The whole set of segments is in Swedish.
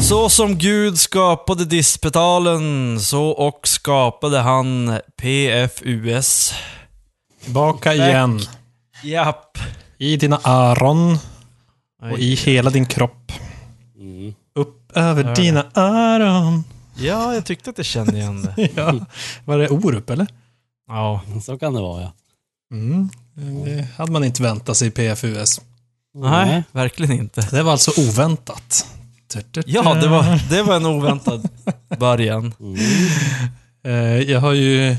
Så som Gud skapade dispetalen, så och skapade han PFUS. Tillbaka igen. Japp. I dina öron och i hela din kropp. Mm. Upp över dina öron. Ja, jag tyckte att jag kände igen det. Ja. Var det Orup eller? Ja. Så kan det vara ja. Mm. Det hade man inte väntat sig i PFUS. Nej, verkligen inte. Det var alltså oväntat. Ja, det var, det var en oväntad början. Eh, Jag har ju... eh,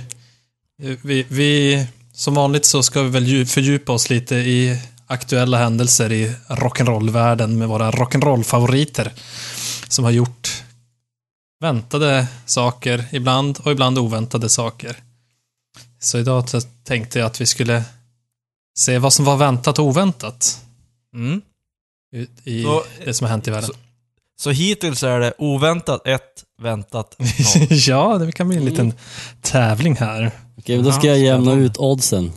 Vi, vi, som vanligt så ska vi väl dju- fördjupa oss lite i aktuella händelser i rock'n'roll-världen med våra rock'n'roll-favoriter. Som har gjort väntade saker ibland och ibland oväntade saker. Så idag tänkte jag att vi skulle se vad som var väntat och oväntat Mm. i- i Så- det som har hänt i världen. Så hittills är det oväntat 1, väntat 0. ja, det kan bli en liten tävling här. Okej, men då ska Ja, jag jämna ut oddsen.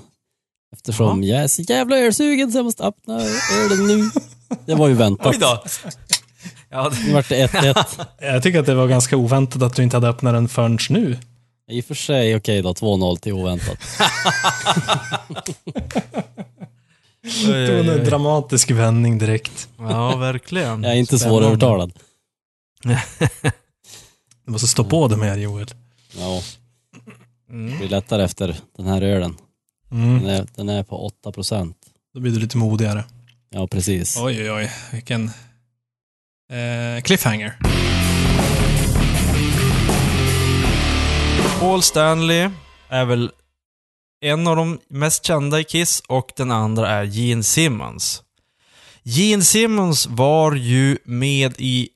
Eftersom jag är så jävla ölsugen så jag måste öppna ölen nu. Det var ju väntat. Oj då! Ja, Nu vart det 1-1. Jag tycker att det var ganska oväntat att du inte hade öppnat den förrän nu. I och för sig, okej då, 2-0 till oväntat. Det var en dramatisk vändning direkt. Ja, verkligen. Jag är inte Spännande. svårövertalad. Du måste stå på det mer Joel. Ja, det Mm. blir lättare efter den här ölen. Mm. Den är, den är på 8 procent. Då blir du lite modigare. Ja, precis. Oj, oj, oj. Vilken eh, cliffhanger. Paul Stanley är väl en av de mest kända i Kiss och den andra är Gene Simmons. Gene Simmons var ju med i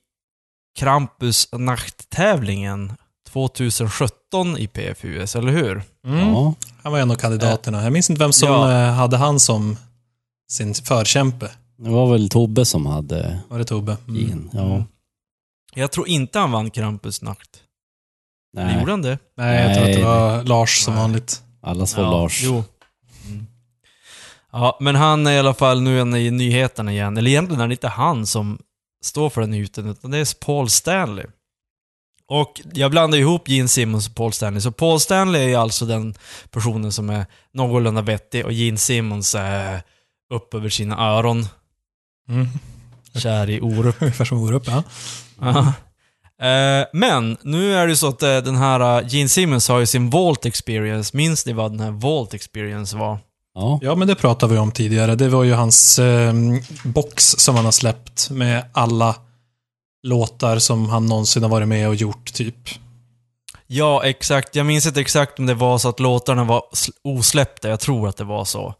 Krampus nachttävlingen 2017 i PFUS, eller hur? Mm. Ja, Han var en av kandidaterna. Jag minns inte vem som Ja. eh, hade han som sin förkämpe. det var väl Tobbe som hade Var det Tobbe? Mm. Ja, Jag tror inte han vann Krampus nacht. Nej. Gjorde han det? Nej, jag tror att det var Lars som Nej. vanligt. Allas var Lars. Jo. Mm. Ja, men han är i alla fall nu är i nyheterna igen. Eller egentligen är det inte han som står för den nyheten, utan det är Paul Stanley. Och jag blandar ihop Gene Simmons och Paul Stanley. Så Paul Stanley är alltså den personen som är någorlunda vettig och Gene Simmons är upp över sina öron, Mm. kär i Orup. Ungefär som Orup, ja. Eh, Men nu är det så att eh, den här eh, Gene Simmons har ju sin Vault Experience. Minns ni vad den här Vault Experience var? Ja, Ja, men det pratade vi om tidigare. Det var ju hans eh, box som han har släppt med alla låtar som han någonsin har varit med och gjort, typ. Ja, exakt. Jag minns inte exakt om det var så att låtarna var sl- osläppta. Jag tror att det var så.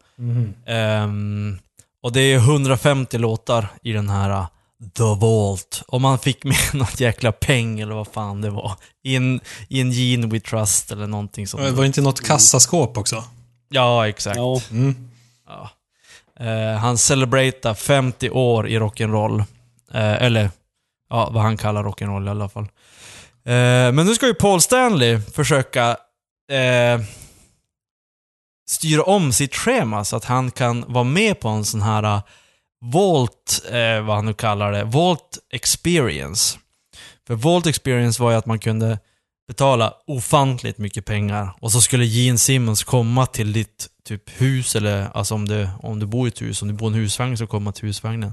Ehm, och det är 150 låtar i den här uh, The Vault. Och man fick med något jäkla peng eller vad fan det var. I en, i en Gene We Trust eller någonting sånt. Det var inte något kassaskåp också? Ja, exakt. ja. Mm. Ja. Eh, han celebratar 50 år i rock'n'roll. Eh, eller, ja, vad han kallar rock'n'roll i alla fall. Eh, men nu ska ju Paul Stanley försöka styra om sitt schema så att han kan vara med på en sån här uh, Volt, eh, vad han nu kallar det, Volt Experience. För Volt Experience var ju att man kunde betala ofantligt mycket pengar och så skulle Gene Simmons komma till ditt typ hus eller alltså om du, om du bor i ett hus, om du bor i en husvagn så komma till husvagnen.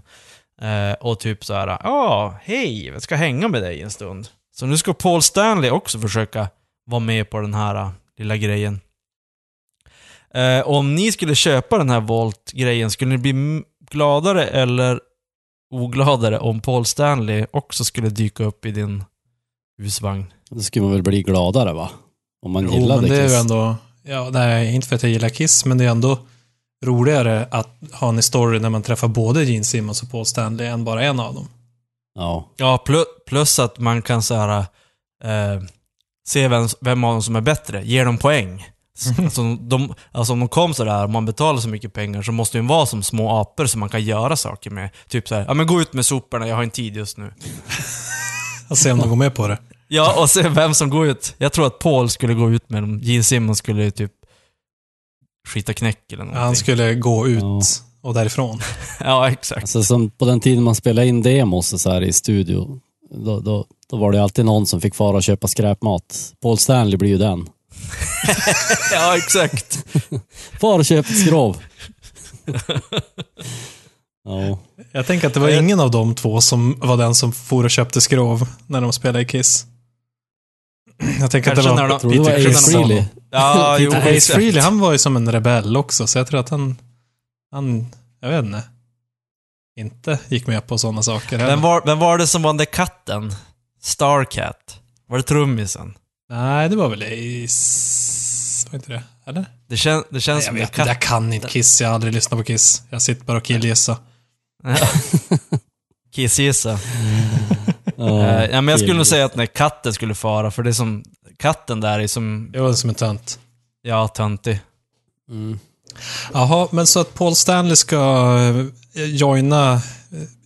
Eh, och typ så här, ja, hej, jag ska hänga med dig en stund. Så nu ska Paul Stanley också försöka vara med på den här eh, lilla grejen. Eh, om ni skulle köpa den här Volt-grejen, skulle ni bli gladare eller ogladare om Paul Stanley också skulle dyka upp i din husvagn? Då skulle man väl bli gladare va? Om man Jo, gillade men det är Kiss. ju ändå... Ja, nej, inte för att jag gillar Kiss, men det är ändå roligare att ha en story när man träffar både Gene Simmons och Paul Stanley än bara en av dem. Ja, Ja, plus, plus att man kan så här, eh, se vem, vem av dem som är bättre, ge dem poäng. Alltså, de, alltså om de kom sådär, om man betalar så mycket pengar så måste de vara som små apor som man kan göra saker med. Typ såhär, ja men gå ut med soporna, jag har en tid just nu. Och se om de går med på det. Ja, och se vem som går ut. Jag tror att Paul skulle gå ut med dem, Gene Simmons skulle typ skita knäck eller någonting. Han skulle gå ut Ja. och därifrån. Ja, exakt. Alltså som på den tiden man spelade in demos så här i studio, då, då, då var det alltid någon som fick fara och köpa skräpmat. Paul Stanley blir ju den. Ja, exakt. Far och köp ett skrov. ja. Jag tänker att det var ingen av de två som var den som for och köpte skrov när de spelade i Kiss. Jag tänker Kanske att det när var de- du det var Peter Ace. Frehley? Ja, jo, Ace exakt. Frehley, han var ju som en rebell också, så jag tror att han, han, jag vet inte, inte gick med på sådana saker. Vem var, vem var det som var den där katten? Starcat? Var det trummisen? Nej, det var väl Ace... Var inte det? Eller? Det, kän, det känns Nej, jag som det är vet jag katt. kan inte Kiss. Jag har aldrig lyssnat på Kiss. Jag sitter bara och killgissar. Kissgissa. Ja, Eh, ja, men jag skulle nog säga att när katten skulle fara, för det är som... Katten där är som... Jag var som en tönt. Ja, töntig. Mm. Jaha, men så att Paul Stanley ska eh, joina eh,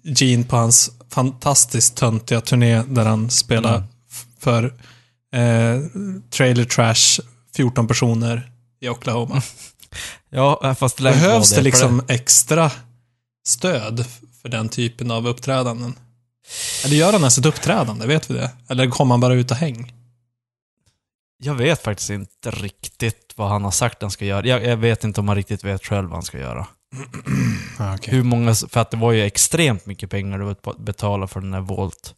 Gene på hans fantastiskt töntiga turné där han spelar Mm. för eh, Trailer Trash 14 personer i Oklahoma. Ja, fast det Behövs det för liksom extra stöd för den typen av uppträdanden? Eller gör han ens ett uppträdande? Vet vi det? Eller kommer han bara ut och häng? Jag vet faktiskt inte riktigt vad han har sagt han ska göra. Jag, jag vet inte om han riktigt vet själv vad han ska göra. Ah, okay. Hur många... För att det var ju extremt mycket pengar du betala för den här Volt.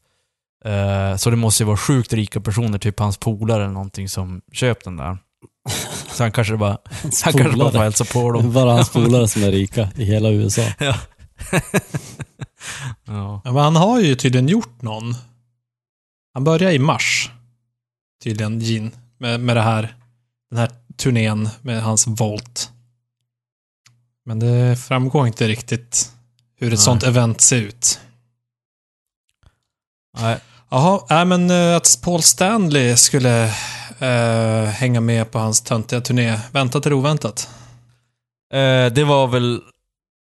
Eh, så det måste ju vara sjukt rika personer, typ hans polare eller någonting, som köpt den där. Så han kanske bara... Hans Han kanske bara får hälsa på Det är dem. bara hans polare som är rika i hela USA. Ja. ja. Men han har ju tydligen gjort någon. Han börjar i mars. Tydligen, Gene. Med, med det här, den här turnén med hans Volt. Men det framgår inte riktigt hur ett Nej. sånt event ser ut. Nej. Jaha, nej men eh, att Paul Stanley skulle eh, hänga med på hans töntiga turné. Väntat eller oväntat? Eh, det var väl...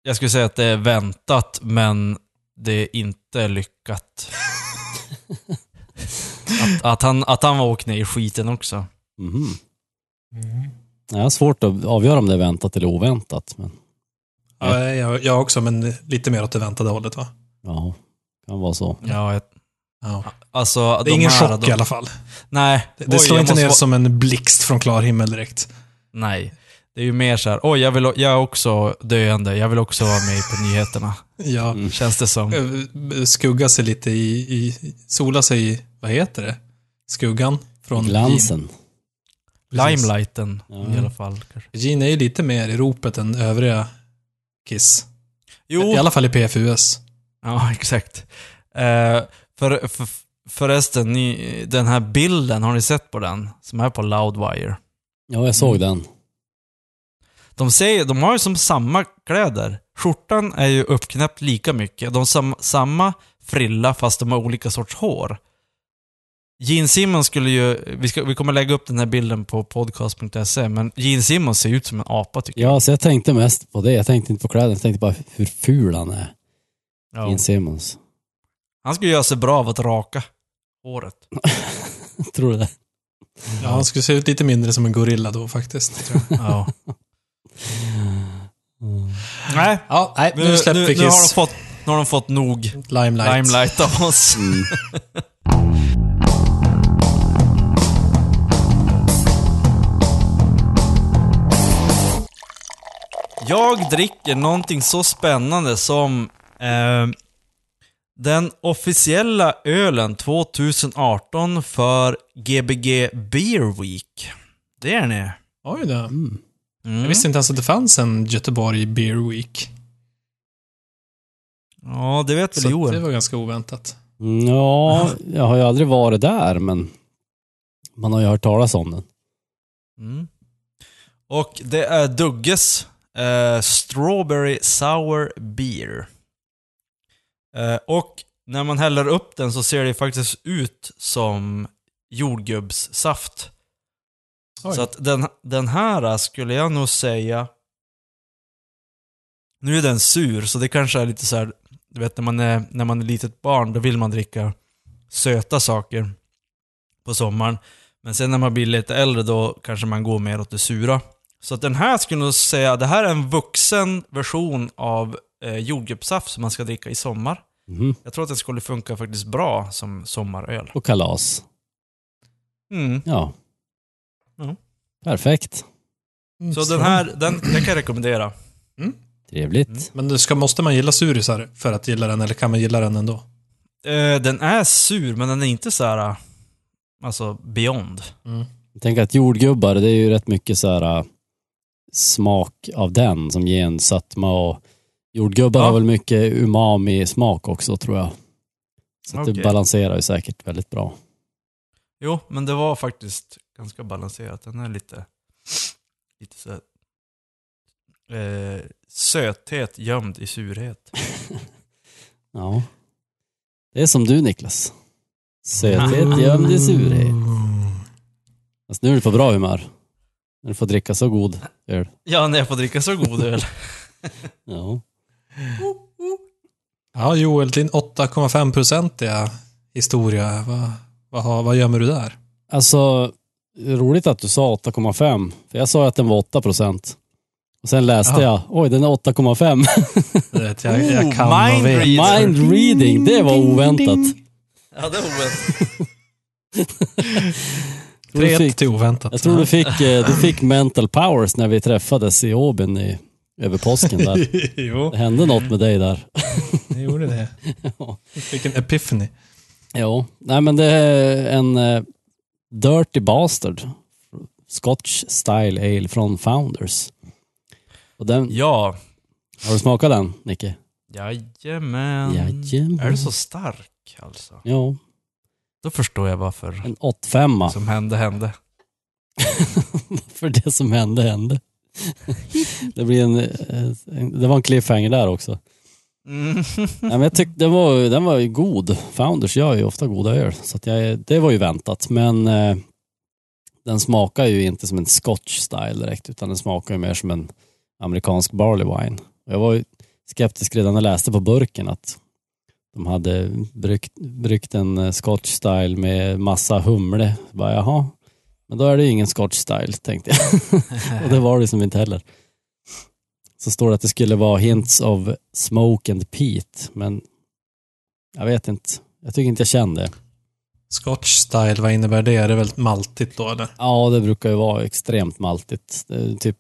Jag skulle säga att det är väntat, men det är inte lyckat. att, att, han, att han var åkt ner i skiten också. Mhm. Jag har svårt att avgöra om det är väntat eller oväntat. Men Ja, jag, jag också, men lite mer åt det väntade hållet va? ja, kan vara så. Ja, jag, Ja. alltså... Det de är ingen här, chock de, i alla fall. Nej. Det, det Oj, slår inte ner vara- som en blixt från klar himmel direkt. Nej. Det är ju mer så här, oj, jag, vill, jag är också döende. Jag vill också vara med på nyheterna. Ja. Mm. Känns det som. Eh, Skugga sig lite i, i, sola sig i, vad heter det? Skuggan från Glansen. Limelighten Ja. i alla fall. Gene är ju lite mer i ropet än övriga Kiss. Jo, I alla fall i PFUS. Ja, exakt. Eh, för, för, förresten, ni, den här bilden, har ni sett på den? Som är på Loudwire. Ja, jag såg den. De, säger, de har ju som samma kläder. Skjortan är ju uppknäppt lika mycket. De har sam, samma frilla fast de har olika sorts hår. Gene Simmons skulle ju, vi, ska, vi kommer lägga upp den här bilden på podcast.se, men Gene Simmons ser ut som en apa tycker Ja, så jag tänkte mest på det. Jag tänkte inte på kläderna. Jag tänkte bara hur ful han är. jag. Gene Ja. Simmons. Han skulle göra sig bra av att raka håret. Tror du det? Ja, han skulle se ut lite mindre som en gorilla då faktiskt. Tror jag. Ja. Mm. Nej, ja, nej, nu, nu släpper nu, vi nu, har de Kiss. fått, nu har de fått nog Limelight. limelight av oss. Mm. Jag dricker någonting så spännande som eh, den officiella ölen 2018 för Gbg Beer Week. Det är ni. Oj då. Mm. Mm. Jag visste inte ens att det fanns en Göteborg Beer Week. Ja, det vet väl Så det Joel. var ganska oväntat. Mm, Ja, jag har ju aldrig varit där, men man har ju hört talas om den. Mm. Och det är Dugges eh, Strawberry Sour Beer. Eh, och när man häller upp den så ser det faktiskt ut som jordgubbssaft. Oj. Så att den, den här skulle jag nog säga... Nu är den sur, så det kanske är lite så här, Du vet när man är, när man är litet barn, då vill man dricka söta saker på sommaren. Men sen när man blir lite äldre då kanske man går mer åt det sura. Så att den här skulle jag nog säga, det här är en vuxen version av eh, jordgubbssaft som man ska dricka i sommar. Mhm. Jag tror att det skulle funka faktiskt bra som sommaröl. Och kalas. Mm. Ja. Ja. Perfekt. Mm, Så den här, den, den kan jag rekommendera. Trevligt. Mm. Men du ska, måste man gilla surisar för att gilla den, eller kan man gilla den ändå? Eh, den är sur, men den är inte så här, alltså beyond. Jag tänker att jordgubbar, det är ju rätt mycket så här smak av den som ger en sötma och jordgubbar Ja. har väl mycket umami-smak också tror jag. Så att Okej. det balanserar ju säkert väldigt bra. Jo, men det var faktiskt ganska balanserat. Den är lite, lite så här, eh, söthet gömd i surhet. Ja. Det är som du Niklas. Söthet gömd i surhet. Fast nu är du på bra humör. När du får dricka så god öl. Ja, när jag får dricka så god öl. Ja. Ja, Joel, din 8,5-procentiga historia, vad, vad, vad gömmer du där? Alltså, roligt att du sa 8,5. För jag sa att den var 8 procent. Och sen läste Jaha. jag, oj den är 8,5. Jag, jag, Oh, kan och mind reader. Mind reading, det var oväntat. Ja, det är oväntat. tror du 3-1 fick- till oväntat. Jag tror du fick, eh, du fick mental powers när vi träffades i Åbyn i, över påsken där. jo, Det hände något med dig där. det gjorde det. Ja. Jag fick en epiphany. Jo, nej men det är en eh, Dirty Bastard. Scotch Style Ale från Founders. Och den, Ja, har du smakat den, Nicke? jajamän. Jajamän. Är det så stark alltså? Ja, Då förstår jag varför. en 85 Vad som hände, hände. För det som hände, hände. Det, blir en, eh, en, det var en cliffhanger där också. Mm. Nej, men jag tyckte den var, den var god. Founders gör ju ofta goda öl. Så jag, det var ju väntat. Men eh, den smakar ju inte som en scotch style direkt. Utan den smakar ju mer som en amerikansk barley wine. Och jag var ju skeptisk redan när jag läste på burken att de hade bryggt, bryggt en eh, scotch style med massa humle. Så Bara, jaha, men då är det ju ingen scotch style tänkte jag. Och det var det som inte heller. Så står det att det skulle vara hints of smoke and peat, men jag vet inte. Jag tycker inte jag kände det. Scotch style, vad innebär det? Är det väldigt maltigt då eller? Ja, det brukar ju vara extremt maltigt. Det är typ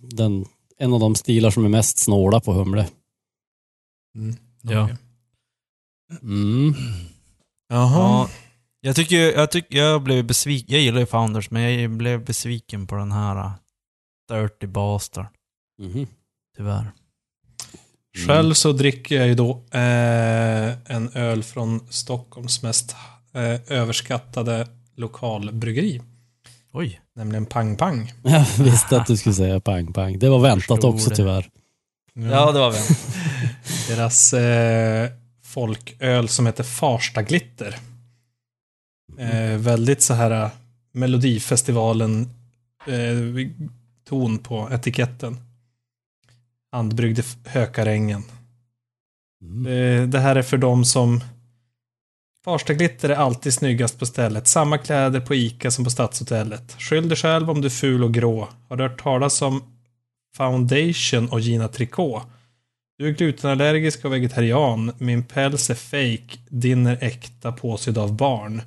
den, en av de stilar som är mest snåla på humle. Mm. Ja. okej. Mm. Jaha. Ja, jag tycker, jag tycker, jag blev besviken. Jag gillar ju Founders, men jag blev besviken på den här Dirty Bastard. Mhm. Tyvärr. Själv så dricker jag ju då eh, en öl från Stockholms mest eh, överskattade lokalbryggeri. Oj. Nämligen Pang Pang. Jag visste att du skulle säga pang pang. Det var väntat också det. tyvärr. Ja, det var väl. Deras eh, folköl som heter Farsta Glitter. Eh, väldigt så här eh, Melodifestivalen eh, ton på etiketten. Handbryggde Hökarängen. Mm. Eh, Det här är för dem som Farsta glitter är alltid snyggast på stället. Samma kläder på Ica som på Stadshotellet. Skyll dig själv om du är ful och grå. Har du hört talas om Foundation och Gina Tricot? Du är glutenallergisk och vegetarian. Min päls är fake. Din är äkta påsydd av barn.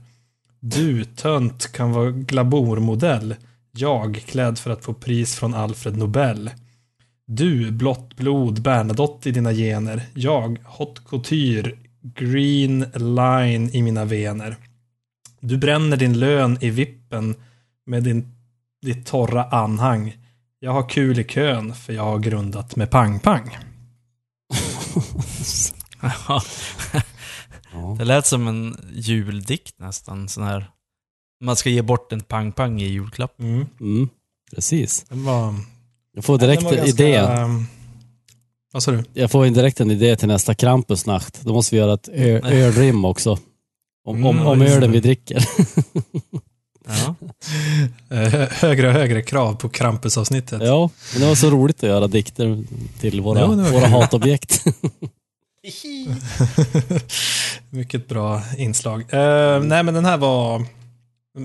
Du, tönt, kan vara glamourmodell. Jag, klädd för att få pris från Alfred Nobel. Du, blått blod, Bernadotte i dina gener. Jag, hot couture, green line i mina vener. Du bränner din lön i vippen med din, ditt torra anhang. Jag har kul i kön för jag har grundat med pang-pang. Ja. det lät som en juldikt nästan. Sån här. Man ska ge bort en pang-pang i julklapp. Mm. Mm. Precis. Den var, Jag får direkt en idé. ehm, vad sa du? Jag får en direkt en idé till nästa Krampusnacht. Då måste vi göra ett ölrim också. Om, om, Mm, om ölen vi dricker. Ja. Eh, högre och högre krav på Krampus-avsnittet. Ja, men det var så roligt att göra dikter till våra, Ja, våra hatobjekt. Mycket bra inslag. Eh, nej, men den här var,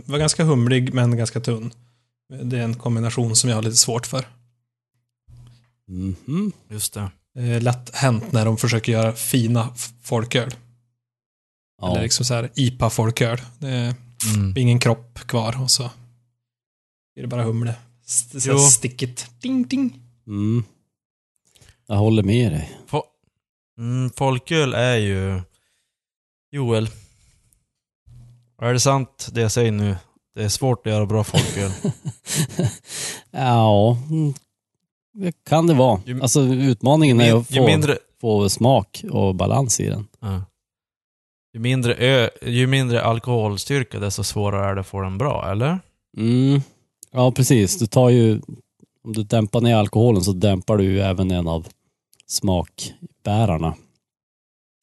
var ganska humlig, men ganska tunn. Det är en kombination som jag har lite svårt för. Mhm. Just det. Är lätt hänt när de försöker göra fina folköl. Ja. Eller liksom så här IPA-folköl. Det är Mm. ingen kropp kvar och så är det bara humle. Så stickigt. Ding, ding. Mm. Jag håller med dig. Mm, folköl är ju... Joel. Är det sant det jag säger nu? Det är svårt att göra bra folköl. ja, det kan det vara. Ju- Alltså utmaningen är att få, mindre, få smak och balans i den. ja. ju, mindre ö, ju mindre alkoholstyrka desto svårare är det att få den bra, eller? Mm. Ja, precis. Du tar ju, om du dämpar ner alkoholen så dämpar du ju även en av smakbärarna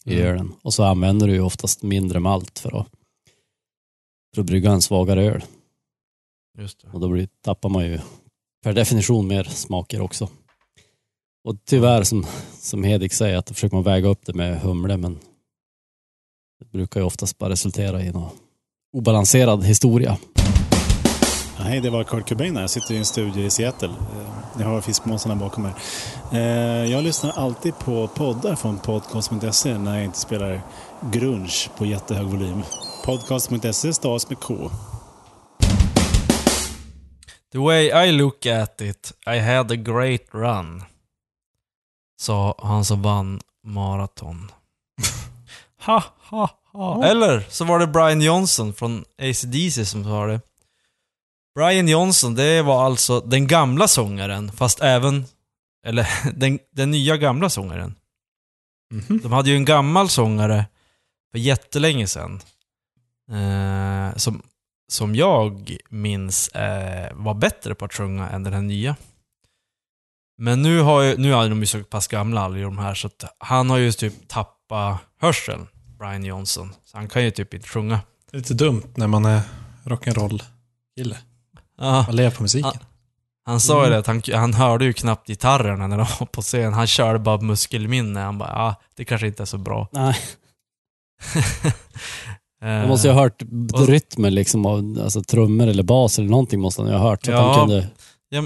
i Mm. ölen. Och så använder du ju oftast mindre malt för att, för att brygga en svagare öl. Just det. Och då blir, tappar man ju per definition mer smaker också. Och tyvärr som, som Hedik säger att då försöker man väga upp det med humle men det brukar ju oftast bara resultera i någon obalanserad historia. Hej, det var Kurt Cobain här. Jag sitter i en studio i Seattle. Eh, Ni har fiskmåsarna bakom mig. Eh, Jag lyssnar alltid på poddar från podcast.se när jag inte spelar grunge på jättehög volym. Podcast.se stavas med K. The way I look at it, I had a great run. Sa han som vann maraton. ha, ha, ha. Eller så var det Brian Johnson från AC/DC som sa det. Brian Johnson, det var alltså den gamla sångaren, fast även... Eller den, den nya gamla sångaren. Mhm. De hade ju en gammal sångare för jättelänge sedan. Eh, som, som jag minns eh, var bättre på att sjunga än den här nya. Men nu har ju, nu är de ju så pass gamla alla de här så att han har ju typ tappat hörseln, Brian Johnson. Så han kan ju typ inte sjunga. Det är lite dumt när man är rock'n'roll-kille. Ja, Man lever på musiken. han sa ju det att han, han hörde ju knappt gitarrerna när de var på scen. Han körde bara muskelminne. Han bara, ja, det kanske inte är så bra. Nej, Eh, jag måste ju ha hört och- rytmen liksom av alltså, trummor eller bas eller någonting måste han ju ha hört så att Ja. han kunde Ja,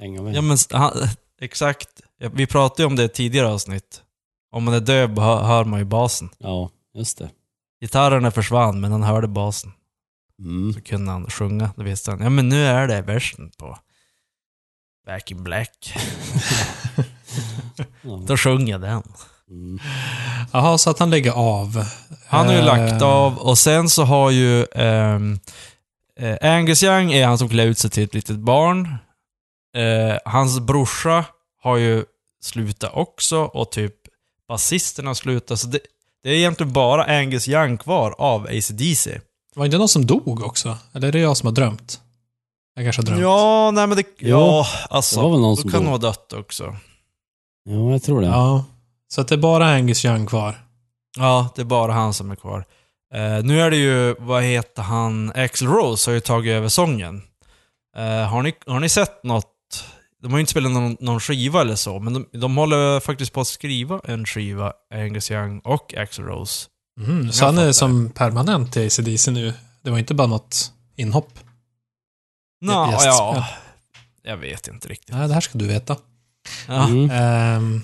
hänga med. Ja men han, exakt. Vi pratade ju om det i tidigare avsnitt. Om man är döv hör, hör man ju basen. Ja, just det. Gitarrerna försvann men han hörde basen. Mm. Så kunde han sjunga. Då visste han, ja men nu är det versen på Back in Black. Då sjunger jag den. Mm. Jaha, så att han lägger av. Han har ju Eh, lagt av och sen så har ju ehm, eh, Angus Young är han som klär ut sig till ett litet barn. Eh, hans brorsa har ju slutat också och typ basisten har slutat. Så det, det är egentligen bara Angus Young kvar av AC/DC. Var det inte någon som dog också? Eller är det jag som har drömt? Jag kanske har drömt. Ja, nej men det... Ja, alltså. det var väl någon då som kan dog. nog ha dött också. Ja, jag tror det. Ja. Så att det är bara Angus Young kvar. Ja, det är bara han som är kvar. Eh, nu är det ju, vad heter han, Axl Rose har ju tagit över sången. Eh, har, ni, har ni sett något? De har ju inte spelat någon, någon skiva eller så, men de, de håller faktiskt på att skriva en skiva, Angus Young och Axl Rose. Mm, så han är som permanent i ACDC nu. Det var inte bara något inhopp. Nå, gästspel. ja, jag vet inte riktigt. Nej, det här ska du veta. Ja. Mm. Ehm,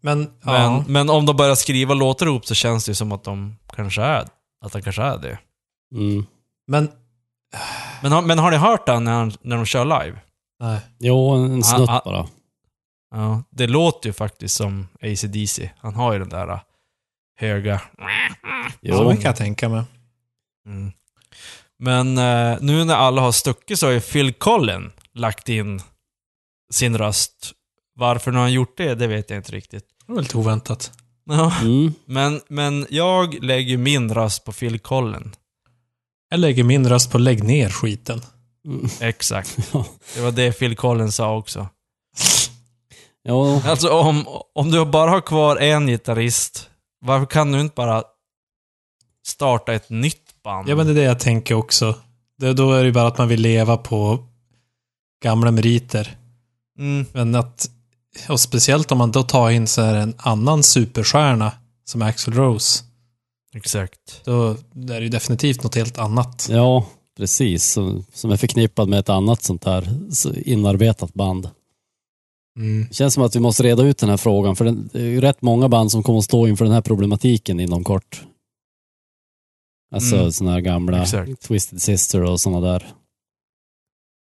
men, Men, ja. men om de börjar skriva låtar ihop så känns det ju som att de kanske är, att de kanske är det. Mm. Men, Men, har- men har ni hört den när, han- när de kör live? nej. Jo, en snutt bara. Ja, det låter ju faktiskt som AC/DC. Han har ju den där höga... Ja, Jo. det kan jag tänka mig. Mm. Men eh, nu när alla har stuckit så har ju Phil Collin lagt in sin röst. Varför nu har han gjort det, det vet jag inte riktigt. Det var lite oväntat. Ja, Mm. men, men jag lägger min röst på Phil Collin. Jag lägger min röst på lägg ner skiten. Mm. Exakt. Ja. Det var det Phil Collin sa också. Jo, Alltså om, om du bara har kvar en gitarrist, varför kan du inte bara starta ett nytt band? Ja, men det är det jag tänker också. Det, då är det ju bara att man vill leva på gamla meriter. Mm. Men att, och speciellt om man då tar in så här en annan superstjärna som Axl Rose. Exakt. Då är det ju definitivt något helt annat. ja. Precis, som, som är förknippad med ett annat sånt här inarbetat band. Mm. Det känns som att vi måste reda ut den här frågan, för det är ju rätt många band som kommer att stå inför den här problematiken inom kort. Alltså Mm. såna här gamla Exakt. Twisted Sister och såna där.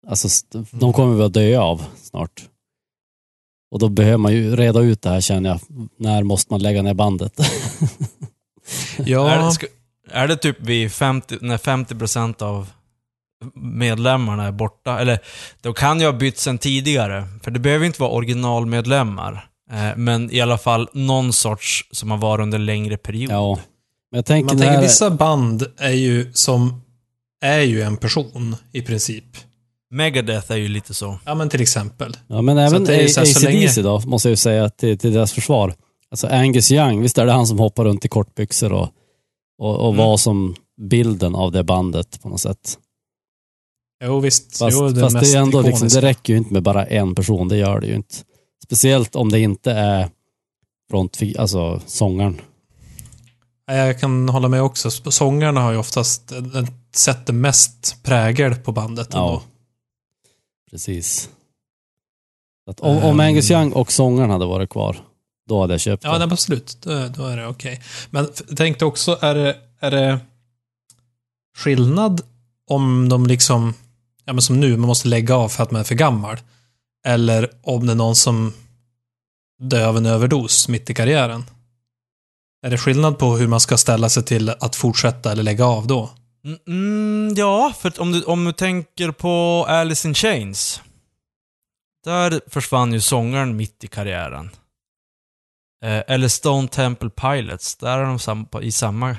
Alltså de kommer vi att dö av snart. Och då behöver man ju reda ut det här känner jag. När måste man lägga ner bandet? Ja, Är, det, är det typ vid 50, när 50% av medlemmarna är borta? Eller, då kan jag ha bytt sen tidigare. För det behöver inte vara originalmedlemmar. Eh, men i alla fall någon sorts som har varit under längre period. ja. Men jag tänker, man tänker här, vissa band är ju som är ju en person i princip. Megadeth är ju lite så. Ja, men till exempel. Ja, men även att det är så här, så ACDC då, måste jag ju säga till, till deras försvar. Alltså Angus Young, visst är det han som hoppar runt i kortbyxor och, och, och Mm. var som bilden av det bandet på något sätt. Jo, visst. Fast, jo, fast det är ändå liksom, det räcker ju inte med bara en person, det gör det ju inte. Speciellt om det inte är front, alltså sångaren. Ja, Jag kan hålla med också. Sångarna har ju oftast den sätter mest prägel på bandet. Ja. ändå. Precis. Att om, om Ehm. Angus Young och sångaren hade varit kvar, då hade jag köpt Ja, det. nej, absolut. Då, då är det okej. Men f- tänk dig också, är det, är det skillnad om de liksom, ja men som nu, man måste lägga av för att man är för gammal. Eller om det är någon som dör av en överdos mitt i karriären. Är det skillnad på hur man ska ställa sig till att fortsätta eller lägga av då? Mm, mm ja, för om du, om du tänker på Alice in Chains. Där försvann ju sångaren mitt i karriären. Eh, eller Stone Temple Pilots, där är de sam, i samma...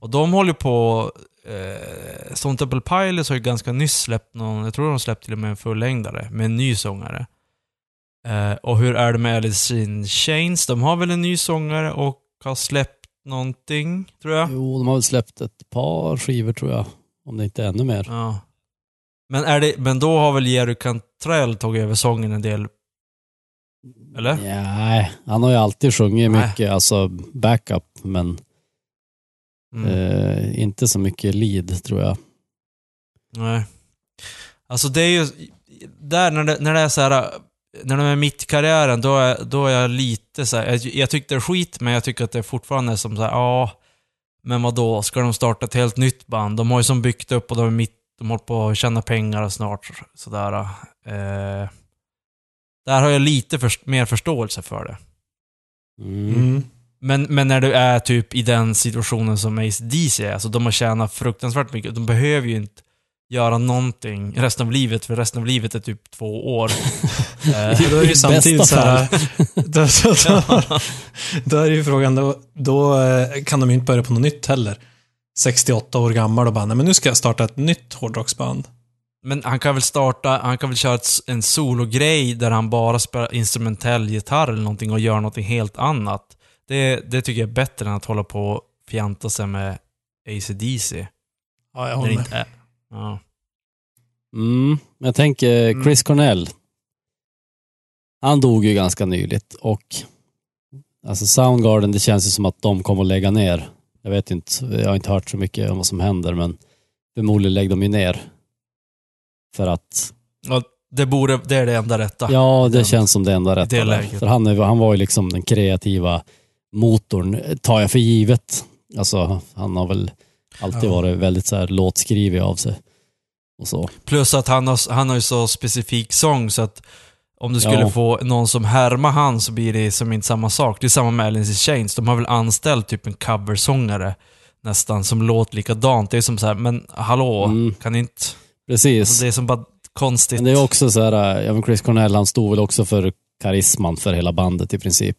Och de håller på... Eh, Stone Temple Pilots har ju ganska nyss släppt någon, jag tror de släppte till och med en fullängdare, med en ny sångare. Eh, och hur är det med Alice in Chains? De har väl en ny sångare och har släppt någonting, tror jag. Jo, de har väl släppt ett par skivor tror jag. Om det inte är ännu mer. Ja. Men, är det, men då har väl Jerry Cantrell tagit över sången en del? Eller? Nej, han har ju alltid sjungit Nej. mycket, alltså backup, men Mm. eh, inte så mycket lead tror jag. Nej. Alltså det är ju... Där när det, när det är så här... När de är mitt i karriären, då är, då är jag lite så här, jag, jag tycker det är skit, men jag tycker att det fortfarande är som så här, ja... Men vad då ska de starta ett helt nytt band? De har ju som byggt upp och de är mitt... De håller på att tjäna pengar snart. Sådär. Eh, där har jag lite för, mer förståelse för det. Mm. Men, men när du är typ i den situationen som ACDC är, alltså de har tjänat fruktansvärt mycket. De behöver ju inte göra någonting resten av livet, för resten av livet är typ två år. Eh, Då är det samtidigt så här, då, då, då, då är det ju frågan, då, då eh, kan de ju inte börja på något nytt heller. 68 år gammal och bara, nej men nu ska jag starta ett nytt hårdrocksband. Men han kan väl starta, han kan väl köra ett, en sologrej där han bara spelar instrumentell gitarr eller någonting och gör någonting helt annat. Det, det tycker jag är bättre än att hålla på och fjanta sig med AC/DC. Ja, jag håller med. Ja. Mm. Men Jag tänker Mm. Chris Cornell. Han dog ju ganska nyligt och alltså Soundgarden, det känns ju som att de kommer att lägga ner. Jag vet inte, jag har inte hört så mycket om vad som händer men förmodligen lägger de ju ner. För att, Ja, det, borde, det är det enda rätta. ja det Den- känns som det enda rätta. det. För han, är, han var ju liksom den kreativa motorn, tar jag för givet. Alltså han har väl alltid Ja. varit väldigt så här låtskrivig av sig. Och så. Plus att han har, han har ju så specifik sång så att om du skulle Ja. få någon som härmar han så blir det som inte samma sak. Det är samma med Alice in Chains. De har väl anställt typ en coversångare nästan som låter likadant. Det är som så här, men hallå, Mm. kan inte... Precis. Alltså det är som bara konstigt. Men det är också så här, ja Chris Cornell han stod väl också för karisman för hela bandet i princip.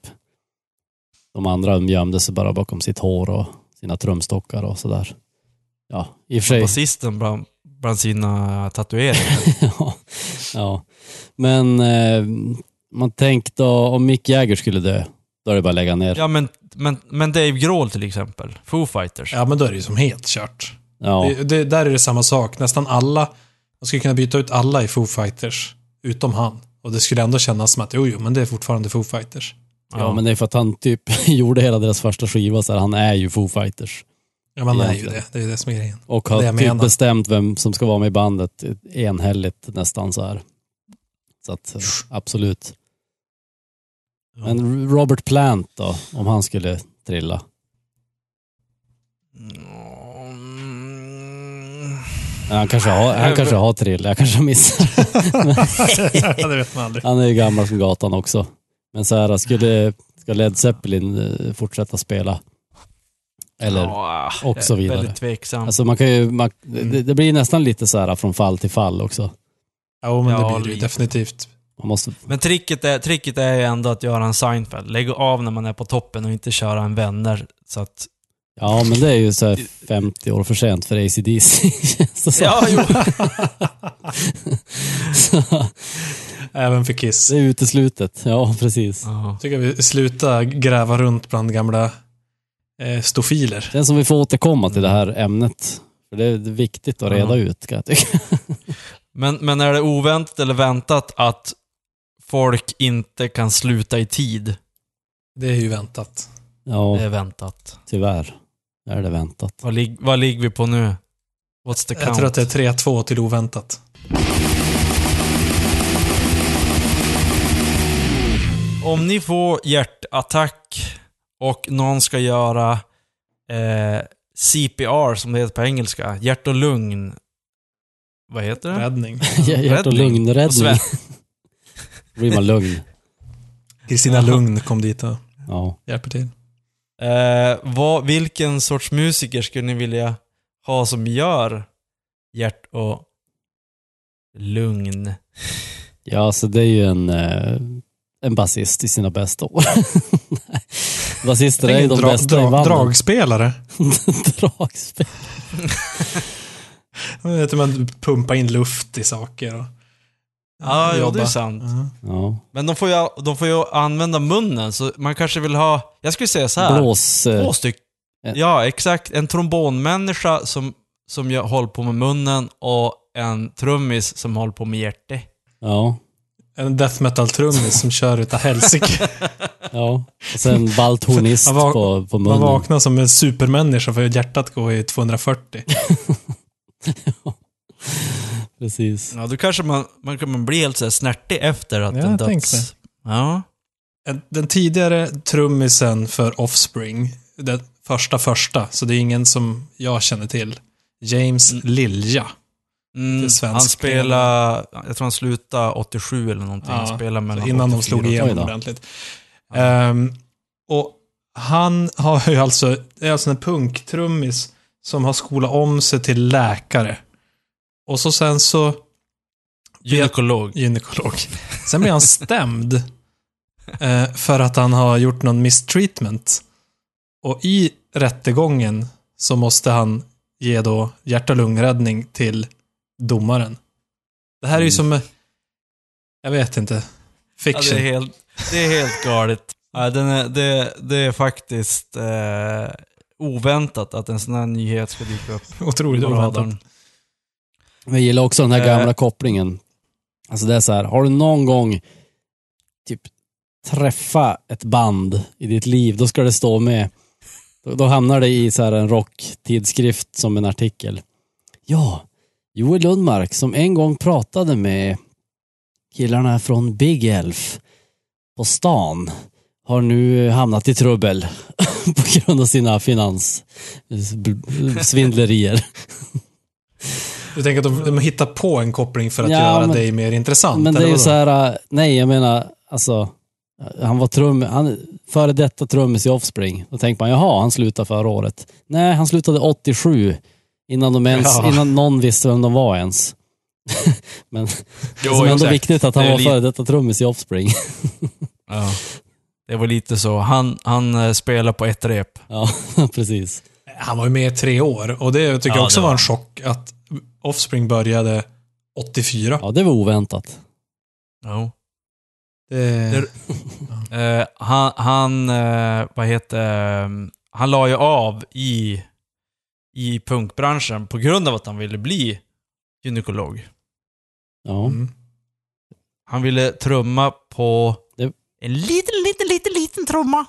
De andra de gömde sig bara bakom sitt hår och sina trumstockar och sådär. Ja, i och för sig. Basisten bland, bland sina tatueringar. ja, ja. Men eh, man tänkte då om Mick Jagger skulle dö, då är det bara att lägga ner. ja, men, men, men Dave Grohl till exempel. Foo Fighters. Ja, men då är det ju som helt kört. Ja, Det, det, där är det samma sak. Nästan alla, man skulle kunna byta ut alla i Foo Fighters, utom han. Och det skulle ändå kännas som att, jo, jo, men det är fortfarande Foo Fighters. Ja, men det är för att han typ gjorde hela deras första skiva så här, han är ju Foo Fighters. Ja, man är ju det. Det är ju det som är grejen. Och har typ menar. bestämt vem som ska vara med i bandet enhälligt nästan så här. Så att eh, absolut. Men Robert Plant då, om han skulle trilla? Mm. Ja, Han kanske har, han kanske har trill, jag kanske missar. ja, det vet man aldrig. Han är ju gammal som gatan också. Men så här, skulle, ska Led Zeppelin eh, fortsätta spela? Eller, Ja, och så vidare. Väldigt tveksam. alltså man kan ju, man, Mm. det, det blir nästan lite så här från fall till fall också. Ja, men Ja, det blir det ju definitivt. Man måste, Men tricket är, tricket är ju ändå att göra en Seinfeld. Lägga av när man är på toppen och inte köra en vänner. Så att... ja men det är ju så här 50 år för sent för ACDC. det som. Ja, jo. Så, Även för Kiss. det är uteslutet, ja precis. Ja. tycker vi slutar gräva runt bland gamla eh, stofiler. Känns som vi får återkomma till det här ämnet. För det är viktigt att reda Ja. ut kan jag tycka. Men, men är det oväntat eller väntat att folk inte kan sluta i tid? Det är ju väntat. Ja, Det är väntat. tyvärr är det väntat. Vad, lig, vad ligger vi på nu? What's the count? Jag tror att det är 3-2 till oväntat. Om ni får hjärtattack och någon ska göra eh, CPR, som det heter på engelska, hjärt och lugn. Vad heter det? Räddning. Hjärt och Räddning. På lugnräddning. sven- blir man lugn. Kristina Lugn kom dit och Ja. hjälper till. Eh, vad, vilken sorts musiker skulle ni vilja ha som gör hjärt och lugn? Ja, så det är ju en, eh, en basist i sina bästa år. Nej. Basister är ju de Dra- bästa i dra- bandet. dragspelare. Dragspel. Jag vet, man pumpar in luft i saker och Ja, jo, det är sant. Ja. Ja. Men de får, ju, de får ju använda munnen, så man kanske vill ha... Jag skulle säga så här. Blås... eh, Två stycken. Ja, exakt. En trombonmänniska som, som jag håller på med munnen och en trummis som håller på med hjärtat. Ja. En death metal-trummis som kör utav helsike. Ja. Och sen balthornist Man på, på Man munnen. vaknar som en supermänniska för hjärtat går i 240. Precis. Ja, då kanske man, man kan bli helt så här snärtig efter att Ja, en döds... Ja. En- Den tidigare trummisen för Offspring, den första första, så det är ingen som jag känner till. James Mm. Lilja. Mm, han spelade, jag tror han slutade 87 eller någonting. Ja, spelade mellan innan de 84 slog igenom då. ordentligt. Ehm, och han har ju alltså, det är alltså en punktrummis som har skolat om sig till läkare. Och så sen så Gynekolog. gynekolog. Sen blir han stämd eh, för att han har gjort någon mistreatment. Och i rättegången så måste han ge då hjärt och lungräddning till domaren. Det här är ju Mm. som, eh, jag vet inte, Ja, fiction. det, är helt, det är helt galet. Ja, den är, det, det är faktiskt eh, oväntat att en sån här nyhet ska dyka upp. Otroligt oväntat. Men jag gillar också den här Eh. gamla kopplingen. Alltså det är så här, har du någon gång typ träffa ett band i ditt liv, då ska det stå med. Då, då hamnar det i så här en rocktidskrift som en artikel. Ja, Joel Lundmark som en gång pratade med killarna från Big Elf på stan har nu hamnat i trubbel på grund av sina finanssvindlerier. Du tänker att de, de hittar på en koppling för att Ja, göra men- dig mer intressant? Men det är ju så här, nej jag menar, alltså, han var trum, han, före detta trummis i Offspring. Då tänker man, jaha, han slutade förra året. Nej, han slutade 87. Innan, de ens, Ja. innan någon visste vem de var ens. men det är ändå exakt. viktigt att han Det var före detta trummis i Offspring. Ja. Det var lite så. Han, han eh, spelar på ett rep. ja, precis. Han var ju med i tre år och det tycker Ja, jag också det var var en chock att Offspring började 84. Ja, det var oväntat. Ja. Det, Eh, han, han eh, vad heter han la ju av i, i punkbranschen på grund av att han ville bli gynekolog. Ja. mm. Han ville trumma på Det- en liten, liten, liten, liten trumma.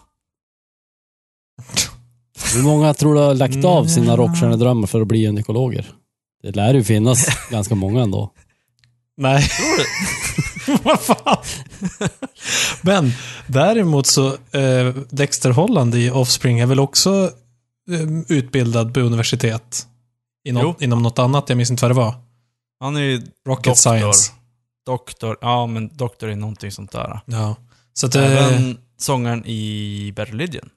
Hur många tror du har lagt av sina Mm. rockstjärnedrömmar för att bli gynekologer? Det lär ju finnas ganska många ändå. Nej. Tror du? Vad fan? Men däremot så, eh, Dexter Holland i Offspring är väl också utbildad på universitet? I Jo. inom något annat, jag minns inte vad det var. Han är ju Rocket Doktor. Science. doktor. Ja, men doktor är någonting sånt där. Ja. Så att, eh, Även sångaren i Bad Religion.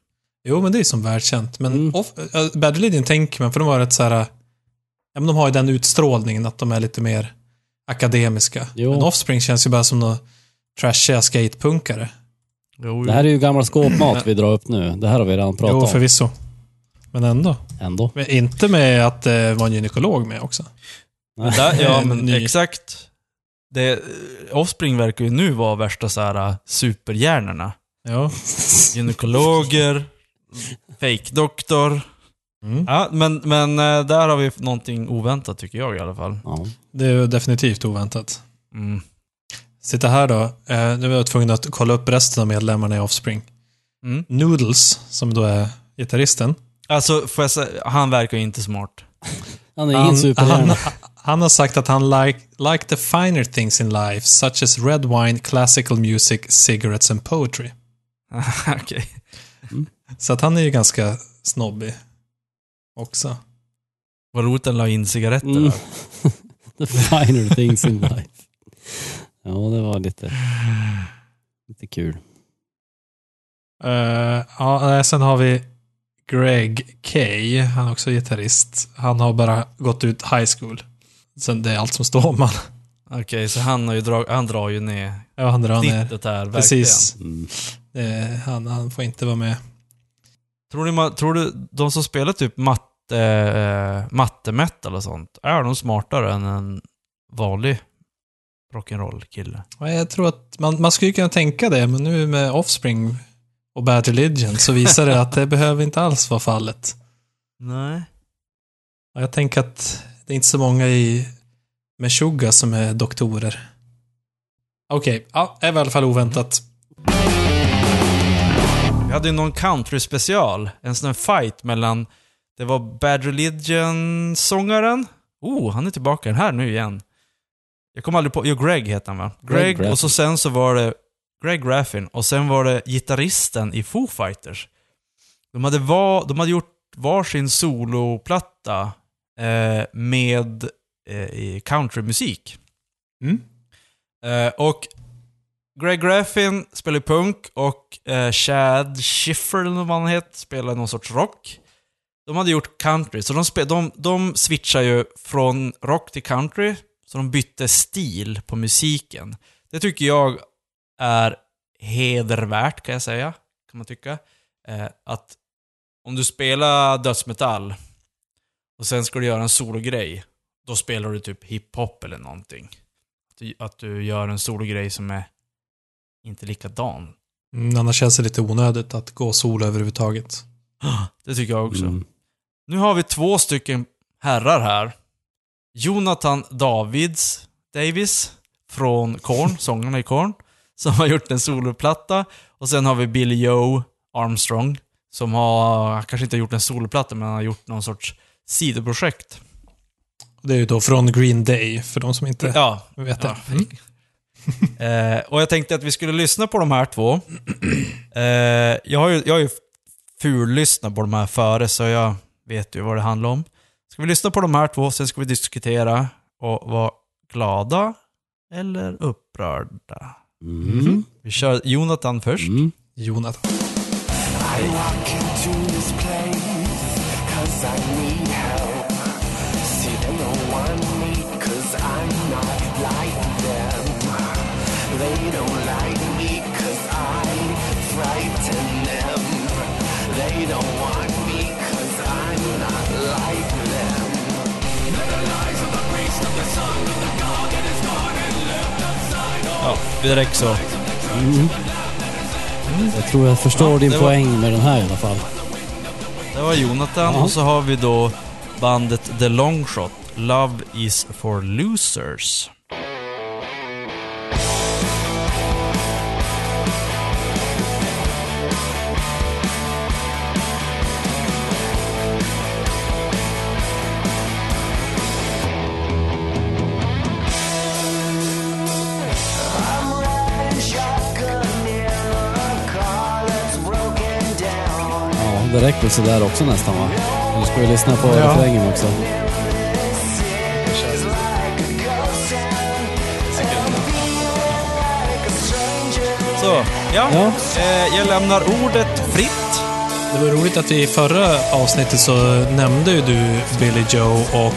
Jo, men det är som världskänt. Men Mm. off, äh, Bad Religion tänker man, för de var rätt så här... äh, Ja, men de har ju den utstrålningen att de är lite mer akademiska. Jo. Men Offspring känns ju bara som några trashiga skatepunkare. Jo, Det här är ju gammal skåpmat vi drar upp nu. Det här har vi redan pratat Jo, om. Men ändå. Ändå. Men inte med att det var en gynekolog med också. Där, ja, men Ny. exakt. Det, Offspring verkar ju nu vara värsta så här äh, superhjärnorna. Ja. Gynekologer, fake-doktor. Mm. Ja, men, men äh, där har vi någonting oväntat tycker jag i alla fall. Ja. Det är ju definitivt oväntat. Mm. Sitta här då. Eh, nu var jag tvungen att kolla upp resten av medlemmarna i Offspring. Mm. Noodles, som då är gitarristen. Alltså, får jag säga, han verkar ju inte smart. Han är ingen Han, superhjärna. han, han har sagt att han like, like the finer things in life, such as red wine, classical music, cigarettes and poetry. Okej. Så att han är ju ganska snobbig också. Vad roligt den la in cigaretter Mm. där. The finer things in life. Ja, det var lite, lite kul. Uh, ja, sen har vi Greg Kay, han är också gitarrist. Han har bara gått ut high school. Sen det är allt som står om han. Okej, så han, har ju drag, han drar ju ner Ja, han drar ner. snittet här, verkligen. Precis. Mm. Eh, han, han får inte vara med. Tror du, tror du de som spelar typ matte, eh, matte-metal och sånt, är de smartare än en vanlig rock'n'roll-kille? Ja, Jag tror att man, man skulle kunna tänka det, men nu med Offspring och Bad Religion så visar det att det behöver inte alls vara fallet. Nej. Ja, Jag tänker att det är inte så många i Meshuggah som är doktorer. Okej, ja, det var i alla fall oväntat. Vi hade ju någon country-special. En sån här fight mellan... Det var Bad Religion-sångaren. Oh, han är tillbaka den här nu igen. Jag kommer aldrig på... Jo, Greg heter han va? Greg Greg, och så sen så var det Greg Graffin. Och sen var det gitarristen i Foo Fighters. De hade, var, de hade gjort varsin soloplatta eh, med eh, countrymusik. Mm. Eh, och Greg Graffin spelar punk och eh, Chad Schiffer, eller vad han heter, spelar någon sorts rock. De hade gjort country, så de, spe, de, de switchar ju från rock till country, så de bytte stil på musiken. Det tycker jag är hedervärt, kan jag säga. Kan man tycka. Eh, att om du spelar dödsmetall och sen ska du göra en sologrej, då spelar du typ hiphop eller någonting. Att du, att du gör en sologrej som är inte likadan. Mm, annars känns det lite onödigt att gå solo överhuvudtaget. Det tycker jag också. Mm. Nu har vi två stycken herrar här. Jonathan Davids, Davis från Korn, sångarna i Korn, som har gjort en soloplatta. Och sen har vi Billy Joe Armstrong, som har, kanske inte har gjort en soloplatta, men han har gjort någon sorts sidoprojekt. Det är ju då från Green Day, för de som inte Ja, vet det. Ja. Mm. Eh, och jag tänkte att vi skulle lyssna på de här två. Eh, jag har ju, jag har ju fullyssnat på de här före, så jag vet ju vad det handlar om. Ska vi lyssna på de här två, sen ska vi diskutera och vara glada eller upprörda. Mm. Vi kör Jonathan först. Mm. Jonathan. I walk Ja, direkt så. Mm. Jag tror jag förstår Ja, din var- poäng med den här i alla fall. Det var Jonathan Ja. och så har vi då bandet The Long Shot. Love is for losers. Det räcker sådär också nästan va? Eller ska vi lyssna på Ja. refrängen också? Så, ja. Ja. Eh, jag lämnar ordet fritt. Det var roligt att vi i förra avsnittet så nämnde ju du Billy Joe och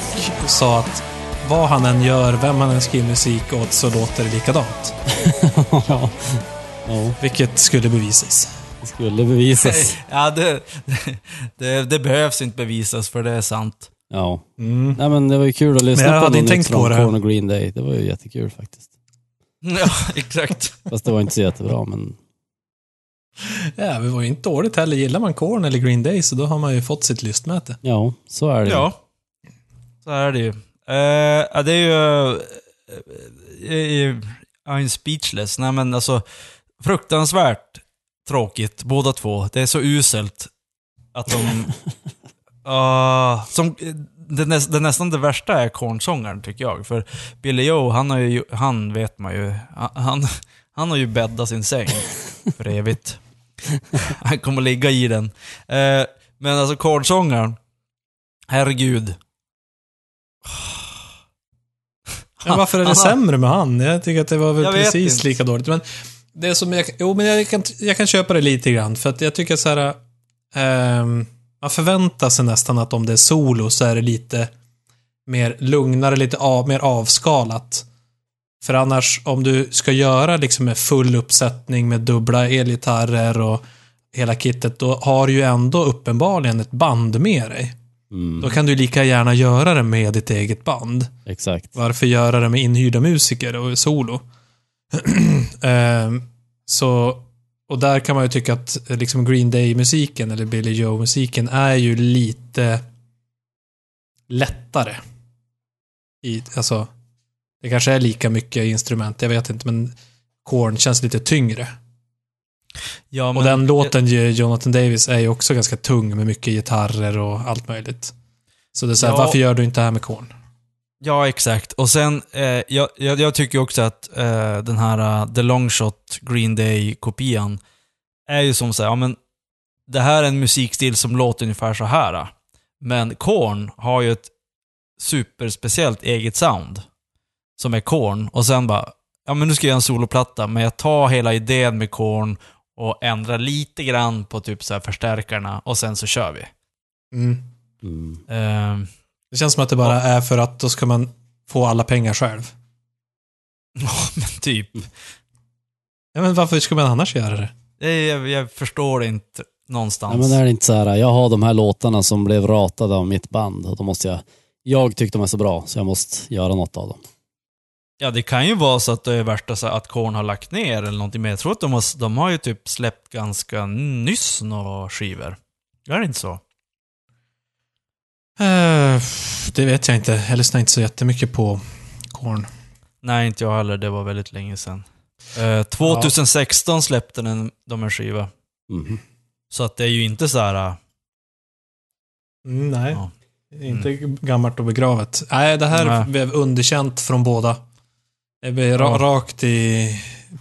sa att vad han än gör, vem han än skriver musik åt, så låter det likadant. ja. Ja, Vilket skulle bevisas. Det skulle bevisas. Ja, det, det, det behövs inte bevisas för det är sant. Ja. Mm. Nej men det var ju kul att lyssna Men jag på hade något inte nytt tänkt på från det. Korn och Green Day. Det var ju jättekul faktiskt. Ja, exakt. Fast det var inte så jättebra men... Ja, det var ju inte dåligt heller. Gillar man Korn eller Green Day så då har man ju fått sitt lystmäte. Ja, så är det ju. Ja. Så är det ju. Eh, ja, det är ju... Uh, I'm speechless. Nej men alltså, fruktansvärt tråkigt båda två. Det är så uselt att de... Ah, som, det, näs, det nästan det värsta är kornsångaren tycker jag. För Billy Joe, han har ju, han vet man ju, han, han har ju bäddat sin säng för evigt. Han kommer ligga i den. Eh, men alltså kornsångaren, herregud. Men varför är det Han sämre med han? Jag tycker att det var väl precis inte. lika dåligt. Men det som jag, jo, men jag kan, jag kan köpa det lite grann. För att jag tycker så här... ehm, man förväntar sig nästan att om det är solo så är det lite mer lugnare, lite av, mer avskalat. För annars, om du ska göra liksom med full uppsättning med dubbla elgitarrer och hela kittet, då har du ju ändå uppenbarligen ett band med dig. Mm, Då kan du lika gärna göra det med ditt eget band. exakt. Varför göra det med inhyrda musiker och solo? Ehm, så, och där kan man ju tycka att eh, liksom Green Day-musiken eller Billy Joe-musiken är ju lite lättare. I, alltså, det kanske är lika mycket instrument, jag vet inte, men Korn känns lite tyngre. Ja, och den låten, ju, Jonathan Davis, är ju också ganska tung med mycket gitarrer och allt möjligt. Så det är så här, Ja. varför gör du inte det här med Korn? Ja, exakt. Och sen, eh, jag, jag, jag tycker också att eh, den här uh, The Long Shot Green Day-kopian är ju som så här, ja men det här är en musikstil som låter ungefär så här. uh. Men Korn har ju ett superspeciellt eget sound. Som är Korn. Och sen bara, ja men nu ska jag göra en soloplatta, men jag tar hela idén med Korn och ändrar lite grann på typ så här förstärkarna och sen så kör vi. Mm. Mm. Eh, Det känns som att det bara är för att då ska man få alla pengar själv. ja, men typ. Ja, men varför ska man annars göra det? Det, jag, jag förstår inte någonstans. Ja, men är det inte så här, jag har de här låtarna som blev ratade av mitt band och då måste jag, jag tyckte de är så bra så jag måste göra något av dem. Ja, det kan ju vara så att det är värsta så att Korn har lagt ner eller någonting, men jag tror att de har, de har ju typ släppt ganska nyss några skivor. Är det inte så? Eh, det vet jag inte. Jag lyssnar inte så jättemycket på Korn. Nej, inte jag heller. Det var väldigt länge sedan. Eh, 2016 släppte den, de en skiva. Mhm. Så att det är ju inte så här... äh, Mm, nej, Ja. inte gammalt och begravet. Nej, det här Nej. blev underkänt från båda. Det blev ra- Ja. rakt i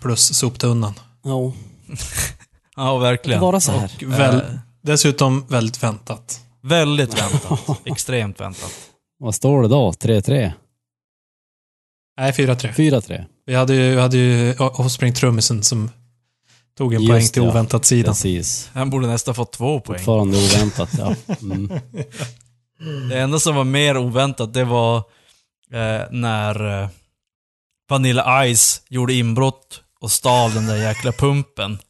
plus soptunnan. Ja, Ja, det verkligen. kan vara så här. Och väl, dessutom väldigt väntat. Väldigt väntat. Extremt väntat. Vad står det då? 3-3? Nej, 4-3. 4-3? Vi hade ju, vi hade ju Offspring trummisen som tog en Just poäng till ja. oväntat sidan. Precis. Han borde nästan fått två poäng. Fortfarande oväntat, ja. Mm. Det enda som var mer oväntat, det var eh, när eh, Vanilla Ice gjorde inbrott och stal den där jäkla pumpen.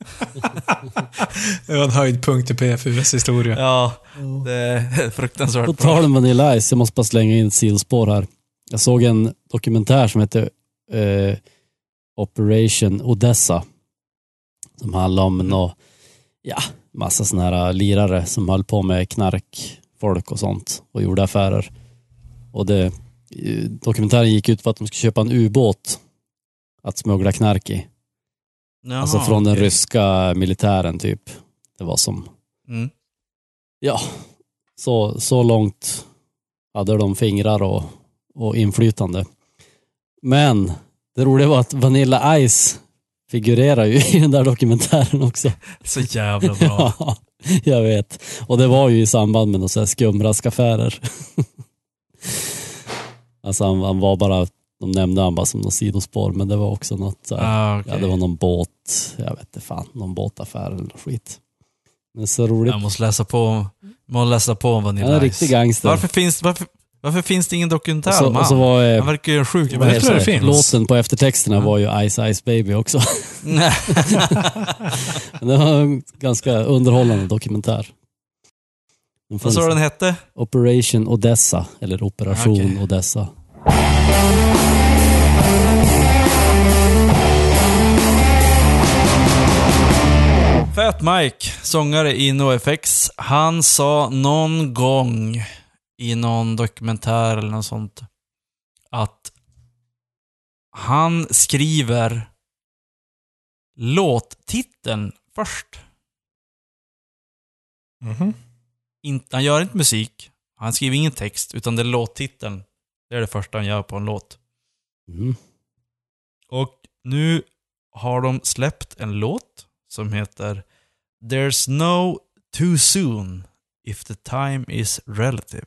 Det var en höjdpunkt i PFUs historia. Ja, det är fruktansvärt På tal om Vanilla Ice, jag måste bara slänga in ett sidospår här. Jag såg en dokumentär som heter eh, Operation Odessa. Som handlar om nå, ja, massa sådana här lirare som höll på med knarkfolk och sånt och gjorde affärer. Och det, eh, dokumentären gick ut på att de skulle köpa en ubåt att smuggla knark i. Jaha, alltså från den okej. ryska militären typ. Det var som Mm. Ja, så, så långt hade de fingrar och, och inflytande. Men det roliga var att Vanilla Ice figurerar ju i den där dokumentären också. Så jävla bra. Ja, Jag vet. Och det var ju i samband med några skumraskaffärer. alltså han, han var bara, de nämnde han bara som något sidospår, men det var också något så här, Ah, okej. Ja, det var någon båt, jag vet inte fan, någon båtaffär eller något skit. Men så roligt. Jag måste läsa på, måste läsa på om Vanilla en Ice. riktig gangster. Varför finns, varför, varför finns det ingen dokumentär och, så, om och så var eh, Han verkar ju en sjuk Men jag tror det finns. låten på eftertexterna var ju Ice Ice Baby också. Nej. Det var en ganska underhållande dokumentär. Vad sa du den hette? Operation Odessa, eller Operation Okej. Odessa. Fat Mike, sångare i NoFX, han sa någon gång i någon dokumentär eller något sånt att han skriver låttiteln först. Mhm. Inte, han gör inte musik, han skriver ingen text, utan det är låttiteln. Det är det första han gör på en låt. Mm. Och nu har de släppt en låt som heter There's no too soon if the time is relative.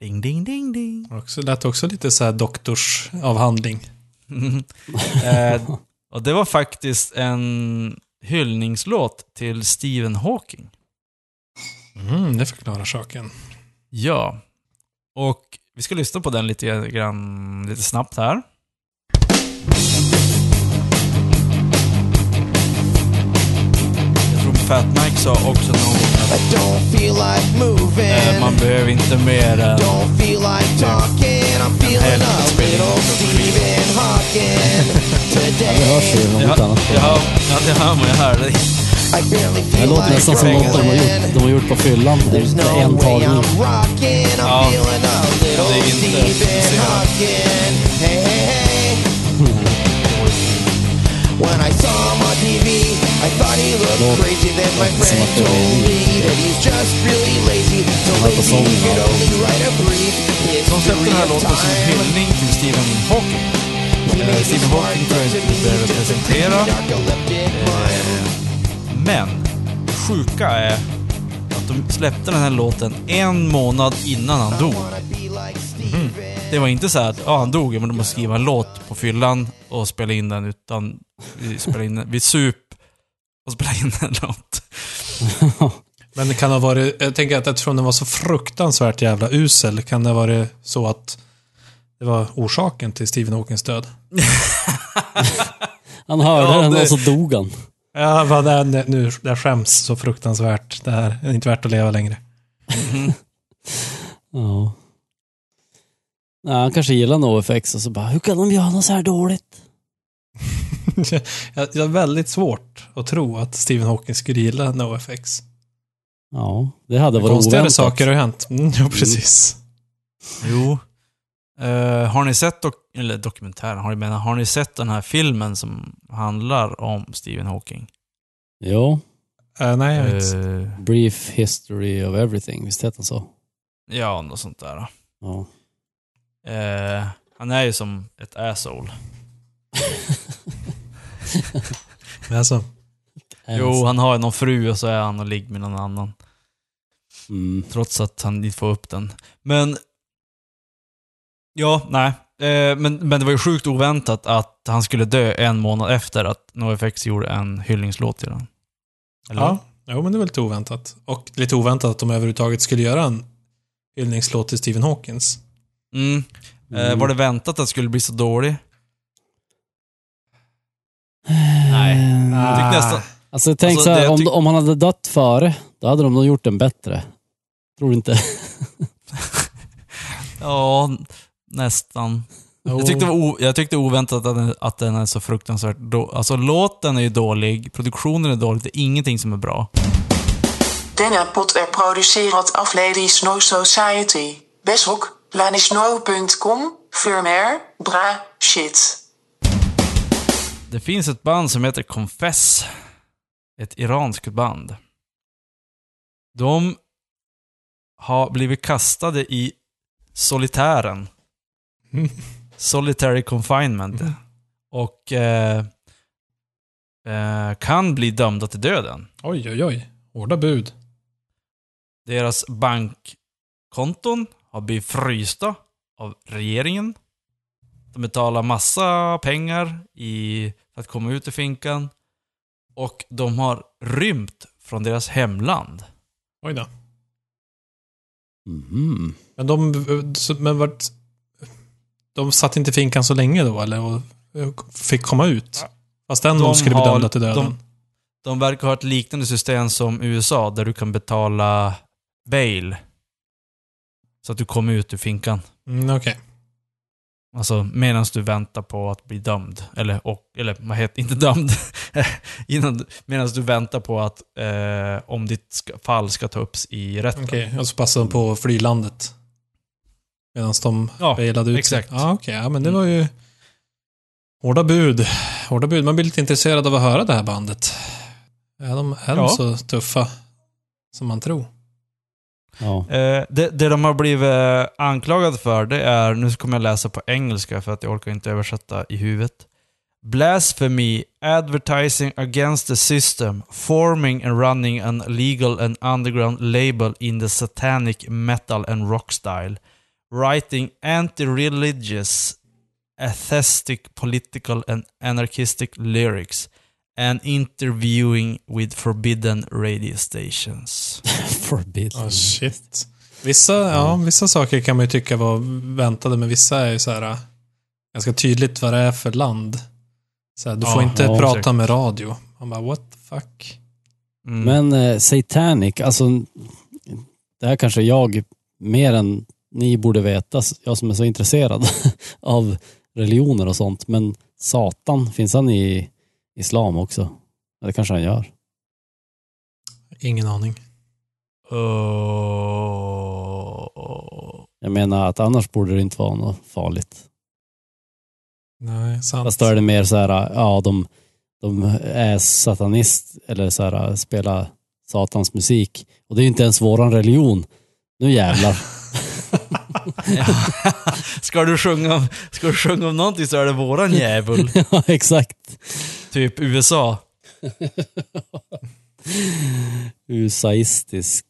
Ding, ding, ding, ding. Också, lät också lite så här doktorsavhandling. eh, och det var faktiskt en hyllningslåt till Stephen Hawking. Mm, det förklarar saken. Ja. Och vi ska lyssna på den lite grann, lite snabbt här. Fat Mike sa också feel like man behöver inte mer än Don't feel like talking. I'm feeling a little Stephen Hawking Det hörs ju Ja, inte annat. ja, ja, det hör man ju här. Det- I barely Det feel låter like nästan som något de har gjort, de har gjort på fyllan. Det There's är no en tagning. I'm rocking. I'm Ja. feeling a little Det är inte- Stephen Hawking. Hey, hey, hey. When I saw him on TV, I thought he looked crazy. Then my friend told me that he's just really lazy. So sång, he could only write a brief De släppte den här history of time. Stephen Hawking. Eh, Stephen Hawking tror jag inte vi behöver presentera. Eh, Men, det sjuka är att de släppte den här låten en månad innan han dog. Det var inte så här att ja, han dog, men de måste skriva en låt på fyllan och spela in den, utan vi spelade in den, vi sup och spelade in en låt. Men det kan ha varit, jag tänker att eftersom den var så fruktansvärt jävla usel, kan det ha varit så att det var orsaken till Stephen Hawkings död? Han hörde Ja, den det- och så dog han. Ja, vad det är nu, det skäms så fruktansvärt. Det här är inte värt att leva längre. Ja. Nej, han kanske gillar NoFX och så bara, hur kan de göra något så här dåligt? jag, jag har väldigt svårt att tro att Stephen Hawking skulle gilla NoFX. Ja, det hade varit Konstigare oväntat. saker har hänt. Mm, ja, precis. Jo. Eh, har ni sett, dok eller dokumentären, har ni, menar, har ni sett den här filmen som handlar om Stephen Hawking? Jo, Eh, nej, jag vet inte. Eh, Brief History of Everything, visst heter han så? ja, något sånt där. Ja. Eh, han är ju som ett asshole. Men Alltså, Jo, han har ju någon fru och så är han och ligger med någon annan. Mm. Trots att han inte får upp den. Men... Ja, nej. Eh, men, men det var ju sjukt oväntat att han skulle dö en månad efter att NoFX gjorde en hyllningslåt till. Eller? ja. Jo, men det är väl lite oväntat. Och lite oväntat att de överhuvudtaget skulle göra en hyllningslåt till Stephen Hawkins. Mm. Eh, var det väntat att det skulle bli så dålig? Nej. Jag tyckte nästan... Alltså tänk Alltså, så här, om, om han hade dött före, då hade de nog gjort den bättre. Tror du inte? Ja, nästan. Jag tyckte, o, jag tyckte oväntat att den, att den är så fruktansvärt då, Alltså låten är ju dålig, produktionen är dålig, det är ingenting som är bra. Denna pot er produceert af Ladies No Society. Besok, lanisno.com, firmware, bra, shit. Det finns ett band som heter Confess. Ett iranskt band. De har blivit kastade i solitären. Solitary confinement. Och eh, eh, kan bli dömda till döden. Oj, oj, oj. Hårda bud. Deras bankkonton har blivit frysta av regeringen. De betalar massa pengar i, för att komma ut ur finkan. Och de har rymt från deras hemland. Oj då. Mhm. Men de, men vart, de satt inte i finkan så länge då, eller? Och fick komma ut? Fast ändå De skulle bli dömda till döden. de- De verkar ha ett liknande system som USA, där du kan betala bail. Så att du kommer ut ur finkan. Mm, Okej. Alltså medan du väntar på att bli dömd. Eller, och, eller vad heter inte dömd. Innan, medan du väntar på att eh, om ditt fall ska ta upp i rätten. Okej, och så passade de på flylandet. Medan de Ja, bailade ut exakt. Ja, okej. Ja, men det var ju... Hårda bud. Hårda bud. Man blir lite intresserad av att höra det här bandet. Är de, är de Ja. så tuffa som man tror? Ja. Eh, det, det de har blivit eh, anklagade för, det är, nu kommer jag läsa på engelska för att jag orkar inte översätta i huvudet. Blasphemy, advertising against the system, forming and running an illegal and underground label in the satanic metal and rock style, writing anti-religious, atheistic, political and anarchistic lyrics, and interviewing with forbidden radio stations. Forbidden. Oh, shit. Vissa, ja, vissa saker kan man ju tycka var väntade, men vissa är ju så här äh, ganska tydligt vad det är för land. Så här, du får Ja, inte ja, prata exakt. med radio. Man bara, what the fuck? Mm. Men eh, Satanic, alltså det här kanske jag mer än ni borde veta, jag som är så intresserad av religioner och sånt. Men Satan, finns han i islam också? Det kanske han gör. Ingen aning. Oh. Jag menar att annars borde det inte vara något farligt. Nej, sant. Fast då är det mer så här, ja de, de är satanist eller så här, spelar satans musik. Och det är ju inte ens våran religion. Nu jävlar. ska, du sjunga om, ska du sjunga om någonting så är det våran djävul. ja, exakt. typ USA. Usaistisk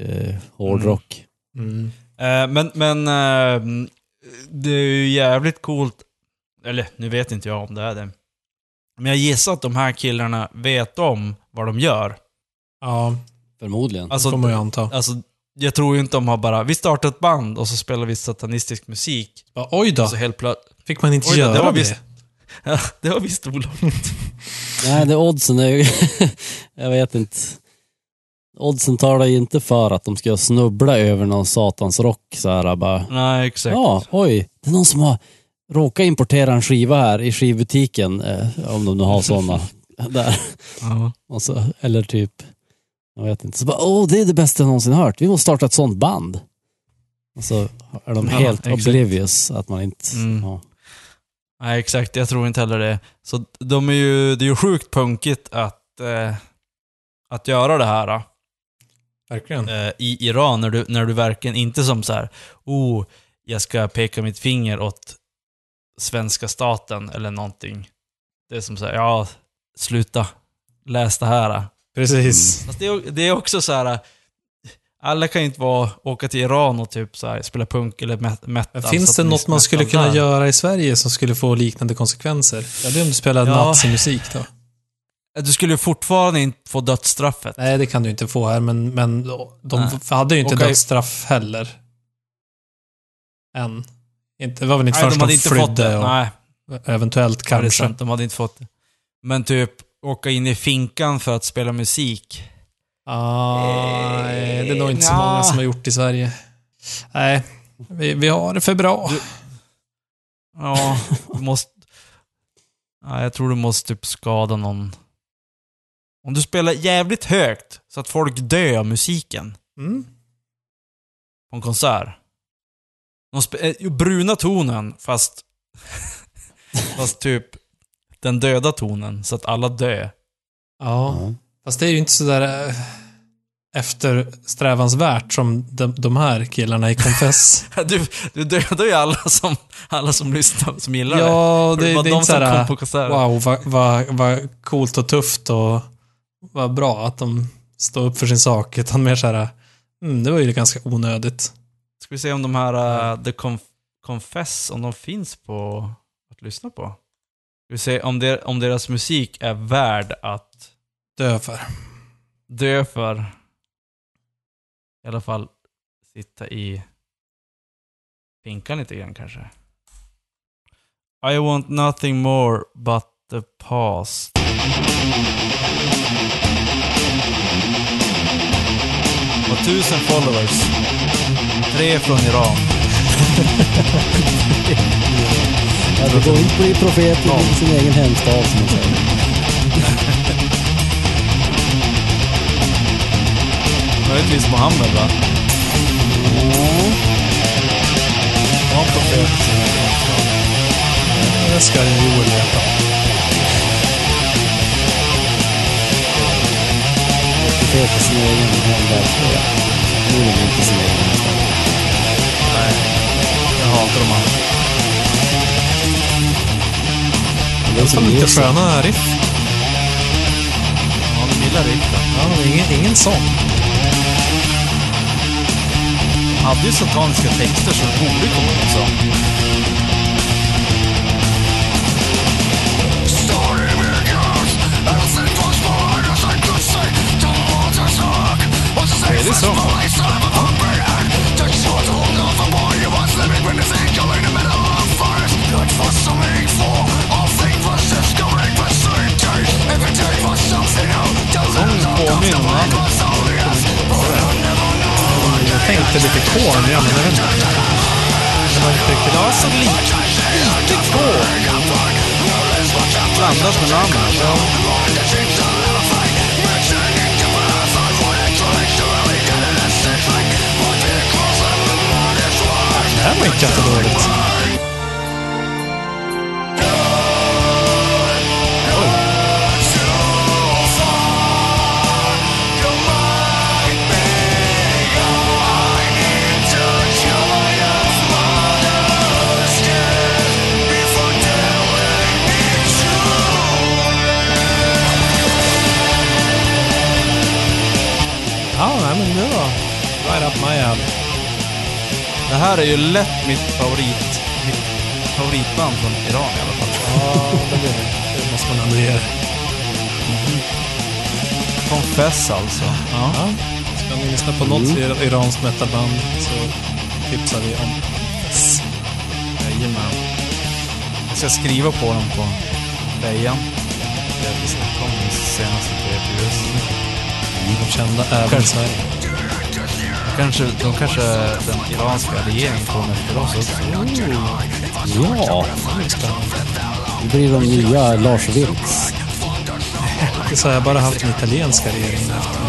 eh, hårdrock. Mm. Eh, men men eh, det är ju jävligt coolt. Eller nu vet inte jag om det är det. Men jag gissar att de här killarna vet om vad de gör. Ja, Förmodligen. det Alltså, får man ju anta. alltså jag tror ju inte de har bara, vi startar ett band och så spelar vi satanistisk musik. Bara, Oj då, Och så helt plötsligt, fick man inte Oj då, göra det det? var visst- ja, det var visst olagligt. Nej, det oddsen är ju... jag vet inte. Oddsen talar ju inte för att de ska snubbla över någon satans rock så här bara. Nej, exakt. Ja, oj. Det är någon som har råkat importera en skiva här i skivbutiken. Eh, om de nu har sådana. där. Ja. Och så, eller typ, jag vet inte. Så bara, åh, det är det bästa jag någonsin hört. Vi måste starta ett sånt band. Och så är de Ja, helt exakt. oblivious att man inte... Mm. Ja. Nej, exakt. Jag tror inte heller det. Så de är ju, det är ju sjukt punkigt att, eh, att göra det här eh, Verkligen. i Iran, när du, när du verkligen inte som så här, oh, jag ska peka mitt finger åt svenska staten eller någonting. Det är som så här, ja, sluta. Läs det här. Precis. Fast det, är, det är också så här. Alla kan ju inte vara, åka till Iran och typ så här, spela punk eller met- metal. Finns det något man skulle kunna göra i Sverige som skulle få liknande konsekvenser? Ja, det är om du spelar Ja. nazimusik då. Du skulle fortfarande inte få dödsstraffet. Nej, det kan du inte få här, men, men de Nej. hade ju inte Okej. dödsstraff heller. Än. Inte, det var väl inte förrän de de, flydde och Nej, eventuellt ja, kanske. sant. De hade inte fått det. Men typ, åka in i finkan för att spela musik. Ah, nej, det är nog inte så många som har gjort i Sverige. Nej, vi, vi har det för bra. Ja, du måste... Ja, jag tror du måste typ skada någon. Om du spelar jävligt högt så att folk dör av musiken Mm. på en konsert. Spe- eh, bruna tonen, fast... fast typ den döda tonen, så att alla dör. Ja, Ja. fast det är ju inte sådär äh, eftersträvansvärt som de, de här killarna i Confess. Du, du dödar ju alla som, alla som lyssnar, som gillar det. ja, För det, var det är de inte som kom såhär, på konserten. wow, vad, vad, vad coolt och tufft och vad bra att de stå upp för sin sak, utan mer så här, mm, det var ju ganska onödigt. Ska vi se om de här uh, The Conf Confess, om de finns på att lyssna på? Ska vi se om, det, om deras musik är värd att Dö för. dö för. I alla fall sitta i finkan lite grann kanske. I want nothing more but the past. Och tusen followers. Tre från Iran. Ja, det går inte att bli profet i sin egen hemstad som man säger. Möjligtvis Mohammed va? Var han profet? Det ska Joel veta. Profet i sin egen hemvärld. Förmodligen inte sin egen hemstad. Nej. Jag hatar de andra. Det är som Lite sköna riff. Ja, de gillar riktigt. Ja, men ingen, ingen sång. De hade ju sataniska texter så det borde komma någon sång. Är det så? Sången påminner om. Jag tänkte lite korn, ja, men jag vet inte. Det var inte riktigt... Ja, så lite, lite korn. Blandat med namnet. Ja. Det här var inte jättedåligt. Right up my alley. Det här är ju lätt mitt favorit, mitt favoritband från Iran i alla fall. Ja, det, blir det. det måste man ändå ge det. Confess alltså. Ja. Ja. Ska ni lyssna på något mm. iranskt metalband så tipsar vi om Confess. Jajamän. Jag ska skriva på dem på fejan. Det kom min senaste PPUS. De kända även i. Sverige. Kanske, de kanske den iranska regeringen kommer efter oss också. Ja, det blir de nya Lars Vilks. Så här, jag har bara haft den italienska regeringen efter.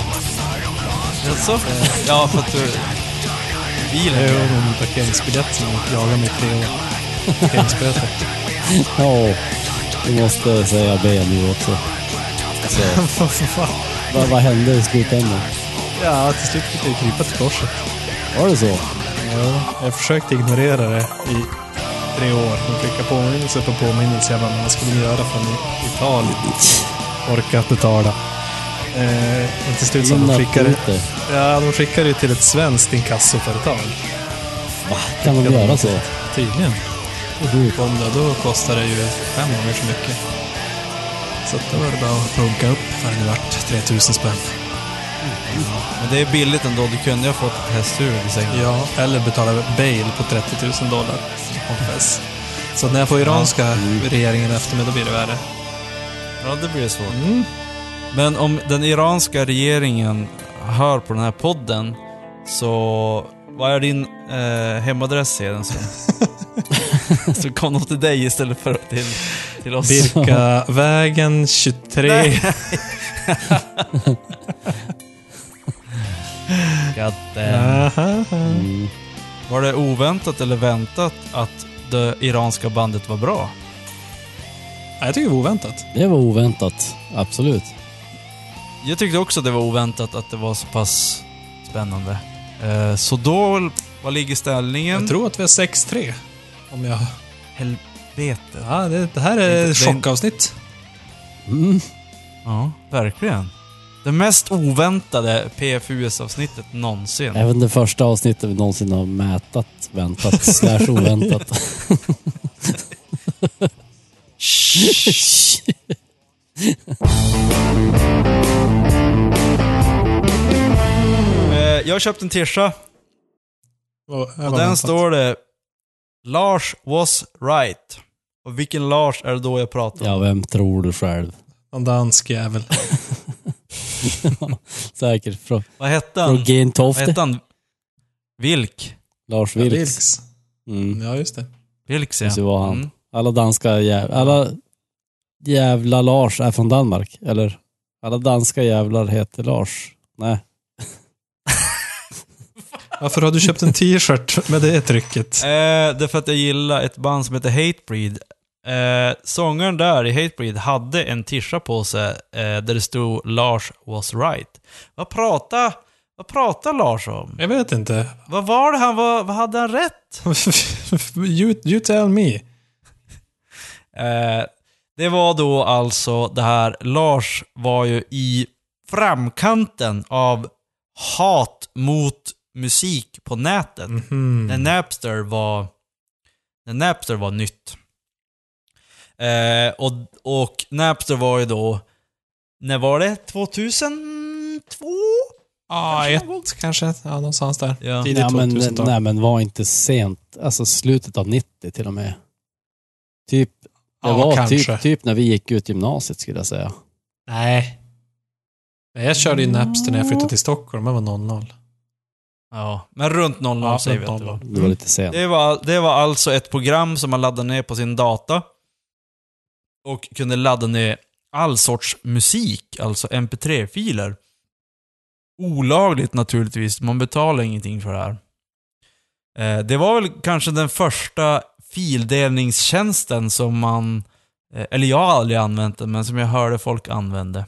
Jaså? Ja, för att du... Bilen. en parkeringsbiljett som jagar mig tre år. Parkeringsböter. Ja, du måste säga B nu också. Så, vad, vad hände i slutändan? Ja, till slut fick jag krypa till korset. Var det så? Ja, jag försökte ignorera det i tre år. De skickade påminnelse på påminnelse. Jag bara, vad skulle ni göra från Italien? Orkat betala. Eh, men till slut så de skickade, ja, de skickade det till ett svenskt inkassoföretag. Va? Kan de göra så? Tydligen. Och då kostar det ju fem gånger så mycket. Så att då var det bara att punka upp för det vart 3000 spänn. Men det är billigt ändå. Du kunde ju ha fått ett hästhuvud i sängen. Ja, eller betala bail på 30 000 dollar. Så när jag får iranska regeringen efter mig, då blir det värre. Ja, det blir svårt. Mm. Men om den iranska regeringen hör på den här podden, så vad är din eh, hemadress sedan så kom de till dig istället för till, till oss. Birkavägen 23. Damn. Aha. mm, Var det oväntat eller väntat att det iranska bandet var bra? Ja, Jag tycker det var oväntat. det var oväntat. Absolut. Jag tyckte också det var oväntat att det var så pass spännande. Eh, så då, vad ligger ställningen? Jag tror att vi har 6-3. Om jag... Helvete. Ja, det, det här är ett chockavsnitt. Mm. Ja, verkligen. Det mest oväntade PFUS-avsnittet någonsin. Även det första avsnittet vi någonsin har mätat, väntat, slash oväntat. Eh, Jag har köpt en tisha Och, och den står det Lars was right. Och vilken Lars är det då jag pratar om? ja, vem tror du själv? En dansk jävel. Säkert från, Vad hette från han? Vad Gentofte. hette han? Vilk? Lars Ja, Vilks. Vilks. Mm. Ja, just det. Vilks ja. Så var han. Mm. Alla danska jävla... Alla jävla Lars är från Danmark. Eller? Alla danska jävlar heter Lars. Nej. Varför har du köpt en t-shirt med det trycket? Eh, det är för att jag gillar ett band som heter Hatebreed. Eh, sångaren där i Hatebreed hade en tisha på sig eh, där det stod Lars was right. Vad pratar, vad pratar Lars om? Jag vet inte. Vad var det han var, vad hade han rätt? you, you tell me. Eh, det var då alltså det här, Lars var ju i framkanten av hat mot musik på nätet. Mhm. När Napster var, när Napster var nytt. Eh, och, och Napster var ju då, när var det? 2002? Ja, ett kanske. Ja, någonstans där. Ja. Tidigt Ja, men, 2000-tal. nej, men var inte sent. Alltså slutet av 90 till och med. Typ, det Ja, var kanske. typ, typ när vi gick ut gymnasiet skulle jag säga. Nej. Nej, Jag körde ju Napster när jag flyttade till Stockholm. Jag var 00. Ja, men runt 00 Ja, säger vi att det var. 00. Det var lite sent. Det var, det var alltså ett program som man laddade ner på sin data. Och kunde ladda ner all sorts musik, alltså mp3-filer. Olagligt naturligtvis, man betalar ingenting för det här. Eh, det var väl kanske den första fildelningstjänsten som man, eh, eller jag har aldrig använt den, men som jag hörde folk använde.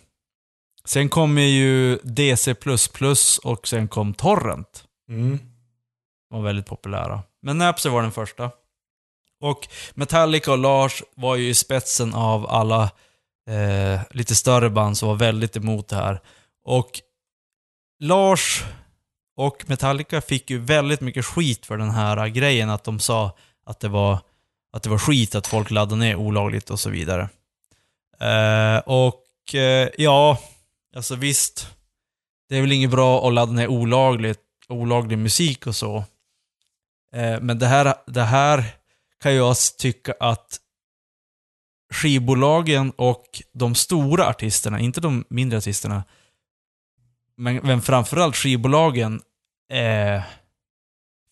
Sen kom ju DC++ och sen kom Torrent Mm. var väldigt populära. Men Napster var den första. Och Metallica och Lars var ju i spetsen av alla eh, lite större band som var väldigt emot det här. Och Lars och Metallica fick ju väldigt mycket skit för den här grejen, att de sa att det var, att det var skit att folk laddade ner olagligt och så vidare. Eh, och eh, ja, alltså visst, det är väl inget bra att ladda ner olagligt olaglig musik och så. Eh, men det här, det här kan jag tycka att skivbolagen och de stora artisterna, inte de mindre artisterna, men, men framförallt skivbolagen eh,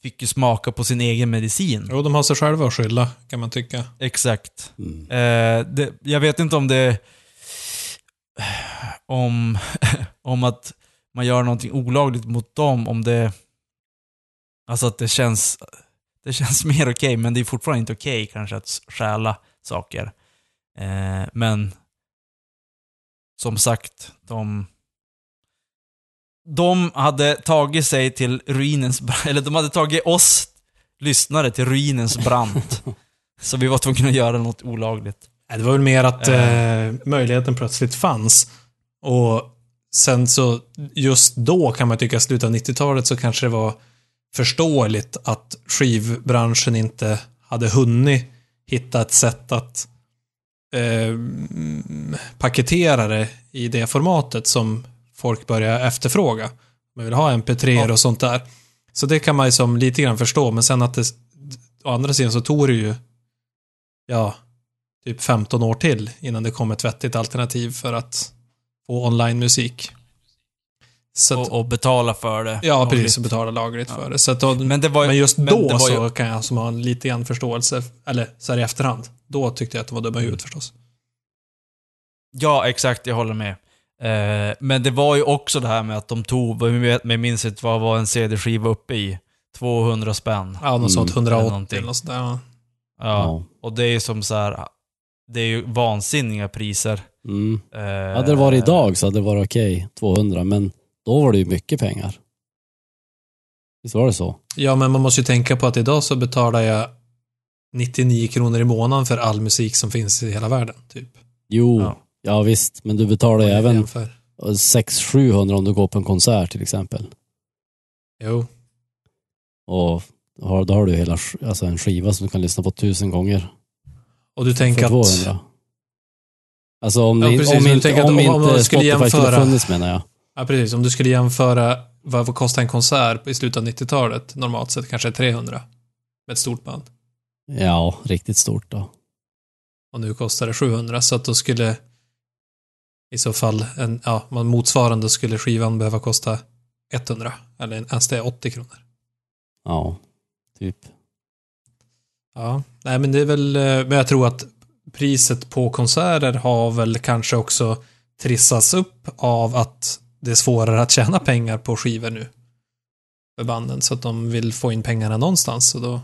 fick ju smaka på sin egen medicin. Jo, de har sig själva att skylla, kan man tycka. Exakt. Mm. Eh, det, jag vet inte om det... Om, om att man gör någonting olagligt mot dem, om det... Alltså att det känns... Det känns mer okej, men det är fortfarande inte okej kanske att stjäla saker. Eh, men... Som sagt, de... De hade tagit sig till ruinens... Eller de hade tagit oss lyssnare till ruinens brant. Så vi var tvungna att göra något olagligt. Det var väl mer att Eh. eh, möjligheten plötsligt fanns. Och sen så, just då kan man tycka, slutet av 90-talet så kanske det var förståeligt att skivbranschen inte hade hunnit hitta ett sätt att eh, paketera det i det formatet som folk börjar efterfråga. Man vill ha mp3 Ja. och sånt där. Så det kan man ju som lite grann förstå, men sen att det, å andra sidan så tog det ju, ja, typ 15 år till innan det kom ett vettigt alternativ för att få online-musik. Så att, Och, och betala för det. ja, lagligt. precis, och betala lagligt Ja. för det. Så att, då, men, Men det var ju- just men då det var ju- så kan jag som ha en lite grann förståelse, eller så här i efterhand. Då tyckte jag att de var dumma i huvudet förstås. Ja, exakt. Jag håller med. Eh, men det var ju också det här med att de tog, jag minns inte vad var en CD-skiva uppe i? 200 spänn. Ja, något sånt. Mm, 180 någonting. eller något sånt där. Ja. Ja. Och det är som så här. Det är ju vansinniga priser. Mm. Eh, Hade det varit idag så hade det varit okej, 200, men då var det ju mycket pengar. Visst var det så? ja, men man måste ju tänka på att idag så betalar jag 99 kronor i månaden för all musik som finns i hela världen. Typ. Jo, Ja. ja, visst, men du betalar ju även, jämför. 600-700 om du går på en konsert till exempel. Jo. Och har, då har du hela, alltså en skiva som du kan lyssna på tusen gånger. Och du tänker att... 200. Alltså om, Ja, precis. om inte, om om- om inte skulle Spotify skulle jämföra- funnits menar jag. Ja, precis. Om du skulle jämföra vad vad kostar en konsert i slutet av 90-talet, normalt sett kanske 300. Med ett stort band. Ja, riktigt stort då. Och nu kostar det 700, så att då skulle i så fall en, ja, motsvarande skulle skivan behöva kosta 100. Eller ens det är 80 kronor. Ja, typ. Ja, nej men det är väl, eh, men jag tror att priset på konserter har väl kanske också trissats upp av att det är svårare att tjäna pengar på skivor nu. För banden, så att de vill få in pengarna någonstans och då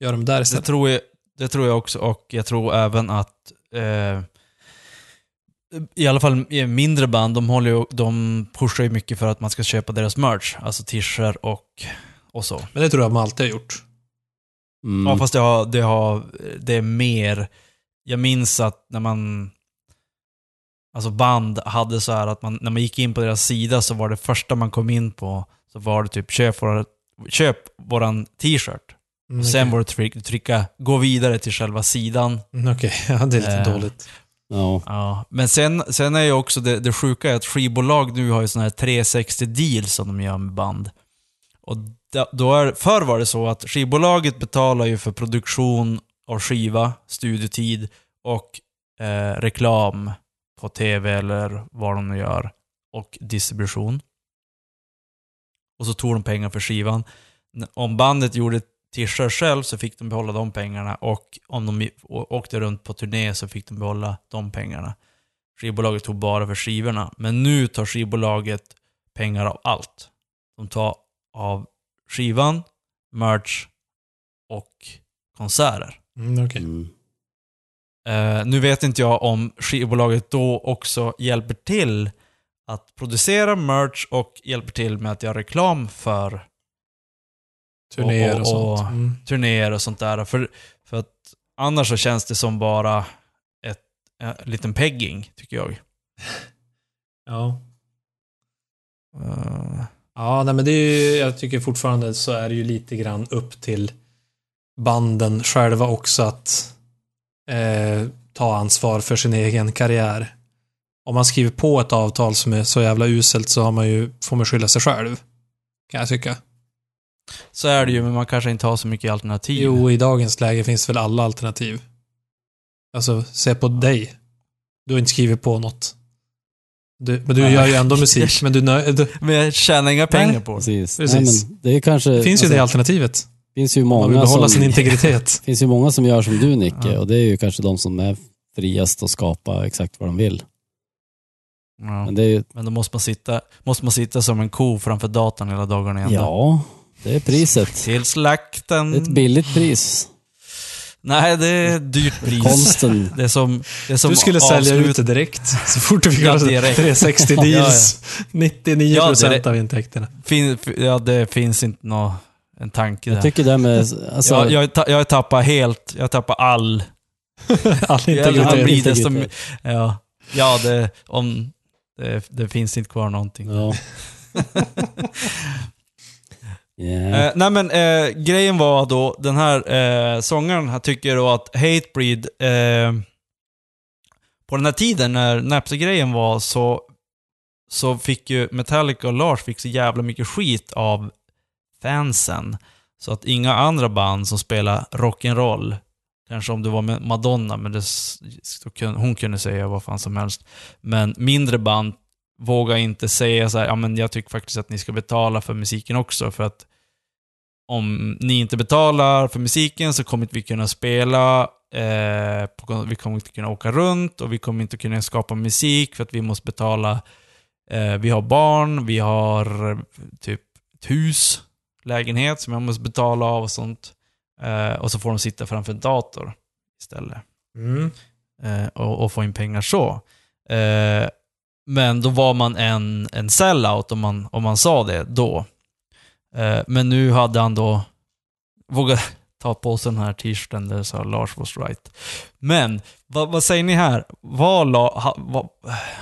gör de där Det istället. tror, jag, det tror jag också och jag tror även att eh, i alla fall i mindre band, de, håller ju, de pushar ju mycket för att man ska köpa deras merch. Alltså t-shirts och, och så. Men det tror jag de alltid har gjort. Mm. Ja, fast det, har, det, har, det är mer... Jag minns att när man... Alltså band hade så här att man, när man gick in på deras sida så var det första man kom in på, så var det typ köp, våra, köp våran t-shirt. Mm, Och sen var det tryck, trycka gå vidare till själva sidan. Mm, Okej, ja, det är lite Eh. dåligt. Ja. Ja. Men sen, sen är ju också det, det sjuka är att skivbolag nu har ju såna här 360 deals som de gör med band. Och då är, förr var det så att skivbolaget betalar ju för produktion av skiva, studiotid och eh, reklam på tv eller vad de nu gör. Och distribution. Och så tog de pengar för skivan. Om bandet gjorde t-shirts själv så fick de behålla de pengarna och om de åkte runt på turné så fick de behålla de pengarna. Skivbolaget tog bara för skivorna. Men nu tar skivbolaget pengar av allt. De tar av skivan, merch och konserter. Mm, okej. Mm. Eh, nu vet inte jag om skivbolaget då också hjälper till att producera merch och hjälper till med att göra reklam för Turnéer och, och- sånt. och- Mm. turnéer och sånt där. För, för att annars så känns det som bara ett, en liten pegging, tycker jag. Ja. Eh, Ja, nej, men det är ju, jag tycker fortfarande så är det ju lite grann upp till banden själva också att eh, ta ansvar för sin egen karriär. Om man skriver på ett avtal som är så jävla uselt så har man ju, får man skylla sig själv. Kan jag tycka. så är det ju, men man kanske inte har så mycket alternativ. Jo, i dagens läge finns väl alla alternativ. Alltså, se på dig. Du har inte skrivit på något. Du, men du Nej. gör ju ändå musik, men du, nö- du Men jag tjänar inga pengar på det. Precis. Precis. Nej, men det är kanske... det finns ju alltså, det alternativet. Finns ju Man vill många behålla som... sin integritet. finns ju många som gör som du Nicke Ja. och det är ju kanske de som är friast att skapa exakt vad de vill. Ja. Men det är ju, Men då måste man, sitta, måste man sitta som en ko framför datorn hela dagarna igen. ja, det är priset. Till slakten. Det är ett billigt pris. Nej, det är ett dyrt pris. Konsten. Det är som, det är som Du skulle sälja avslut- ut det direkt. Så fort du fick Ja, göra direkt. 360 deals. 99% Ja, direkt. av intäkterna. Fin, ja, det finns inte nå en tanke där. Jag tycker det med... Alltså, jag, jag, jag tappar helt, jag tappar all... All integritet. Integritet. ja, ja det, om, det, det finns inte kvar någonting. Ja. Yeah. Eh, nej men eh, grejen var då, den här eh, sångaren han tycker då att Hatebreed, eh, på den här tiden när Napster-grejen var så, så fick ju Metallica och Lars fick så jävla mycket skit av fansen. Så att inga andra band som spelar rock'n'roll, kanske om det var med Madonna, men det, hon kunde säga vad fan som helst. Men mindre band vågar inte säga så här, ja men jag tycker faktiskt att ni ska betala för musiken också, för att om ni inte betalar för musiken så kommer inte vi kunna spela, eh, på, vi kommer inte kunna åka runt och vi kommer inte kunna skapa musik för att vi måste betala. Eh, vi har barn, vi har eh, typ ett hus, lägenhet som jag måste betala av och sånt. Eh, och så får de sitta framför en dator istället Mm. eh, och, och få in pengar så. Eh, men då var man en, en sellout om man, om man sa det då. Eh, men nu hade han då vågat ta på sig den här t-shirten där det sa Lars was right. Men, vad, vad säger ni här? Var La, ha, vad,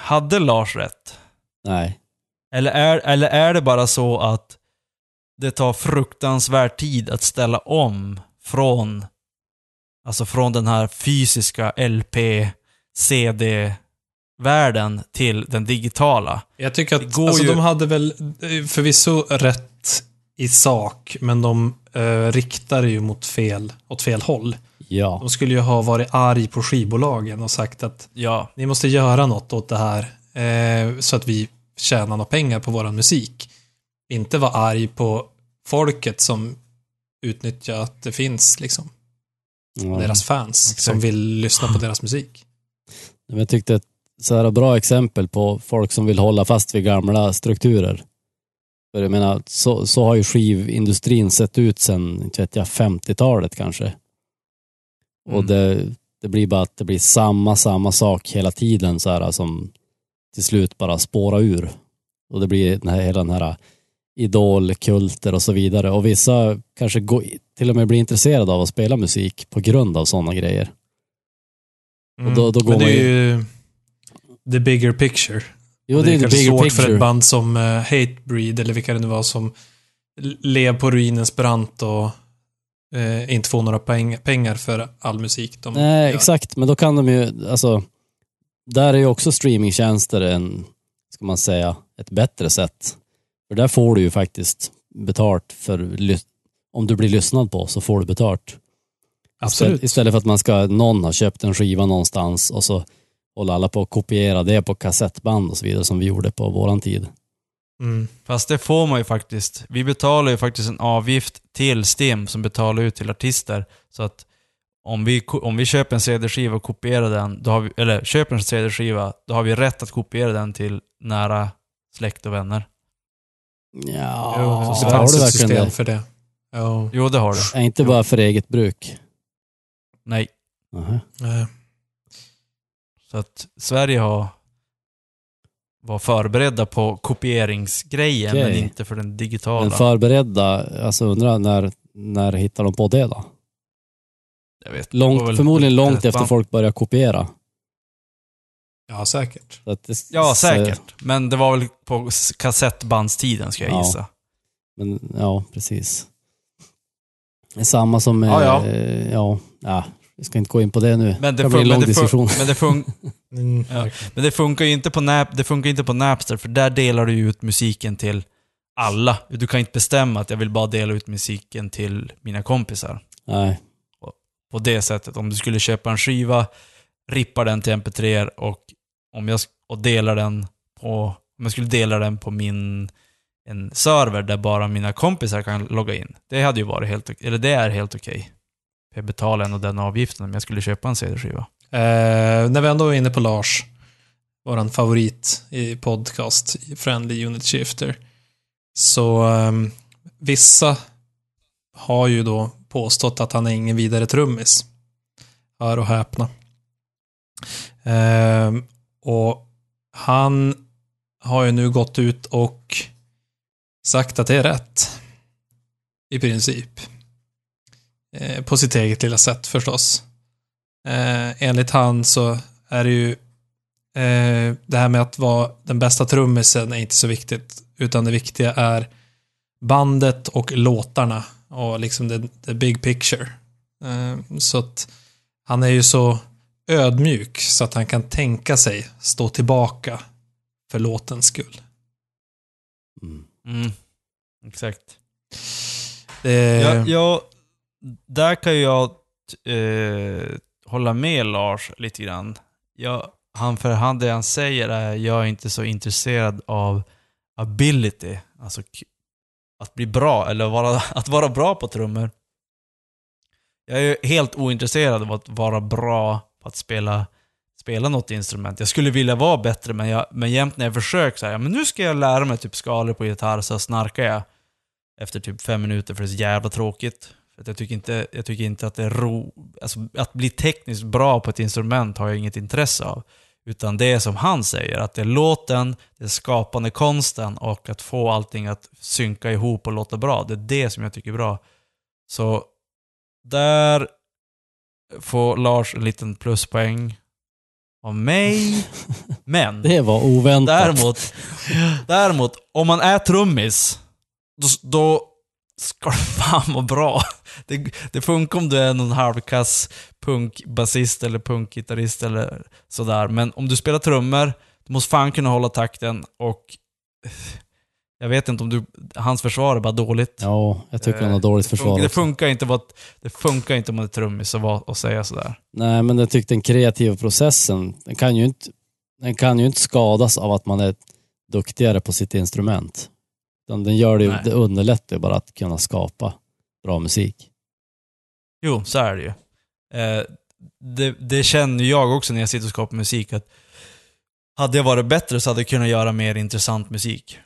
hade Lars rätt? Nej. Eller är, eller är det bara så att det tar fruktansvärd tid att ställa om från, alltså från den här fysiska LP, CD-världen till den digitala? Jag tycker att går alltså, ju- de hade väl eh, förvisso rätt i sak, men de eh, riktade ju mot fel, åt fel håll. Ja. De skulle ju ha varit arg på skivbolagen och sagt att Ja, ni måste göra något åt det här eh, så att vi tjänar några pengar på våran musik. Inte vara arg på folket som utnyttjar att det finns liksom. ja. Deras fans Exakt. som vill lyssna på deras musik. Jag tyckte ett så här bra exempel på folk som vill hålla fast vid gamla strukturer. För jag menar, så, så har ju skivindustrin sett ut sedan, inte vet jag, 50-talet kanske. Och Mm. det, det blir bara att det blir samma, samma sak hela tiden så här som till slut bara spåra ur. Och det blir den här, hela den här idolkulter och så vidare. Och vissa kanske går, till och med blir intresserade av att spela musik på grund av sådana grejer. Och då- då går Mm. Men det är ju the bigger picture. Jo, Och det är the kanske bigger svårt picture. för ett band som uh, Hatebreed, eller vilka det nu var, som lev på ruinens brant och eh, inte får några peng pengar för all musik de Nej, gör. exakt. Men då kan de ju, alltså, där är ju också streamingtjänster en, ska man säga, ett bättre sätt. För där får du ju faktiskt betalt för, om du blir lyssnad på så får du betalt. Absolut. Istället, för att man ska, någon har köpt en skiva någonstans och så håller alla på att kopiera det på kassettband och så vidare som vi gjorde på våran tid. Mm. fast det får man ju faktiskt. Vi betalar ju faktiskt en avgift till STIM som betalar ut till artister. Så att om vi, om vi köper en CD-skiva och kopierar den, då har vi, eller köper en CD-skiva, då har vi rätt att kopiera den till nära släkt och vänner. Ja, Jo, så det har fanns du ett verkligen system det? för det. Ja. Jo, det har du. Är inte bara för eget bruk. Nej. Aha. Nej. Så att Sverige har var förberedda på kopieringsgrejen, Okej. men inte för den digitala. Men förberedda, alltså undrar när, när hittar de på det då? jag vet, Långt, förmodligen långt efter folk började kopiera. Ja, säkert. Så att det, Ja, så- säkert. Men det var väl på kassettbandstiden, ska jag Ja. gissa. Men ja, precis. Det är samma som med, Ja, ja. eh, ja, ja, vi ska inte gå in på det nu. Men det, det blir en lång men, det diskussion. men, det fun- Mm, Ja. men det funkar ju inte på, Nap- det funkar inte på Napster, för där delar du ju ut musiken till alla. Du kan inte bestämma att jag vill bara dela ut musiken till mina kompisar. Nej, På det sättet. Om du skulle köpa en skiva, Rippar den till mp3 och, om jag, och delar den på, om jag skulle dela den på min en server där bara mina kompisar kan logga in. Det hade ju varit helt, eller det är helt okej. Jag betalar ändå den avgiften om jag skulle köpa en CD-skiva. Eh, när vi ändå är inne på Lars, vår favorit i podcast, Friendly Unit Shifter, så eh, vissa har ju då påstått att han är ingen vidare trummis. Hör och häpna. Ehm, och han har ju nu gått ut och sagt att det är rätt. I princip. Eh, på sitt eget lilla sätt förstås. Eh, enligt han så är det ju eh, det här med att vara den bästa trummisen är inte så viktigt. Utan det viktiga är bandet och låtarna och liksom the, the big picture. Eh, så att han är ju så ödmjuk så att han kan tänka sig stå tillbaka för låtens skull. mm. Mm. Exakt. Det, Ja, ja, där kan jag eh, hålla med Lars lite grann. Jag, han, för han, det han säger är jag är inte så intresserad av ability, alltså att bli bra, eller vara, att vara bra på trummor. Jag är helt ointresserad av att vara bra på att spela, spela något instrument. Jag skulle vilja vara bättre, men, jag, men jämt när jag försöker så här, ja, men nu ska jag lära mig typ skalor på gitarr, så snarkar jag efter typ fem minuter för det är så jävla tråkigt. För att jag, tycker inte, jag tycker inte att det är ro... Alltså, att bli tekniskt bra på ett instrument har jag inget intresse av. Utan det är som han säger, att det är låten, det är skapande konsten och att få allting att synka ihop och låta bra. Det är det som jag tycker är bra. Så där får Lars en liten pluspoäng av mig. Men Det var oväntat. däremot, däremot, om man är trummis, då, då ska det fan vara bra. Det, det funkar om du är någon halvkass punkbasist eller punkgitarrist eller sådär. Men om du spelar trummor, du måste fan kunna hålla takten och jag vet inte om du, hans försvar är bara dåligt. Ja, jag tycker han har dåligt Det försvar det funkar inte, vad- det funkar inte om man är trummis och säga sådär. Nej, men jag tyckte den kreativa processen, den kan ju inte, den kan ju inte skadas av att man är duktigare på sitt instrument. Utan den gör det, ju- det underlättar ju bara att kunna skapa bra musik. Jo, så är det ju. Eh, det, det känner jag också när jag sitter och skapar musik, att hade jag varit bättre så hade jag kunnat göra mer intressant musik.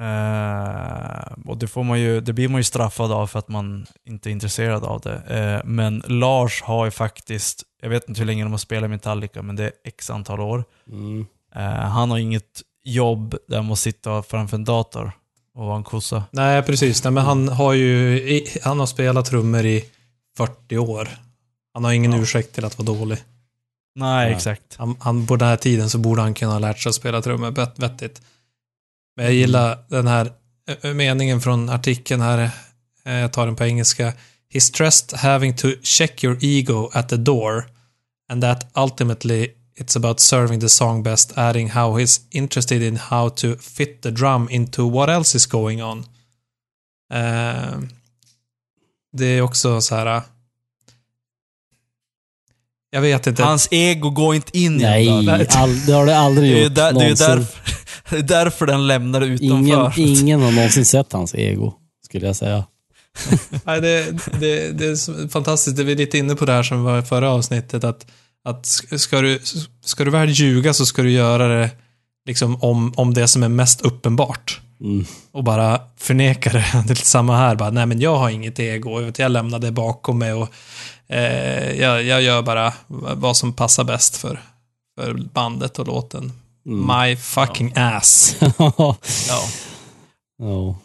Eh, och det, får man ju, det blir man ju straffad av för att man inte är intresserad av det. Eh, men Lars har ju faktiskt, jag vet inte hur länge de har spelat Metallica, men det är x antal år. Mm. Eh, han har inget jobb där han måste sitta framför en dator och vara en kossa. Nej, precis. Nej, men han har ju han har spelat trummor i 40 år. Han har ingen Ja. ursäkt till att vara dålig. Nej, Nej. exakt. Han, han, på den här tiden så borde han kunna ha lärt sig att spela trummor vett- vettigt. Men jag gillar den här eh, eh, meningen från artikeln här. Eh, jag tar den på engelska. He stressed having to check your ego at the door and that ultimately it's about serving the song best adding how he's interested in how to fit the drum into what else is going on. Uh, det är också så här. Jag vet inte. Hans ego går inte in i Nej, där. all, det har det aldrig Det är gjort. där, det är därför, det är därför den lämnar det ingen, utanför. ingen har någonsin sett hans ego, skulle jag säga. Nej, det, det, det är fantastiskt. Det är vi lite inne på det här som var i förra avsnittet. Att, att ska, du, ska du väl ljuga så ska du göra det liksom om, om det som är mest uppenbart. Mm. Och bara förneka det. Det är lite samma här. Bara, Nej, men jag har inget ego. Jag, vet, jag lämnar det bakom mig och eh, jag, jag gör bara vad som passar bäst för, för bandet och låten. Mm. My fucking ass. ja. Ja. ja.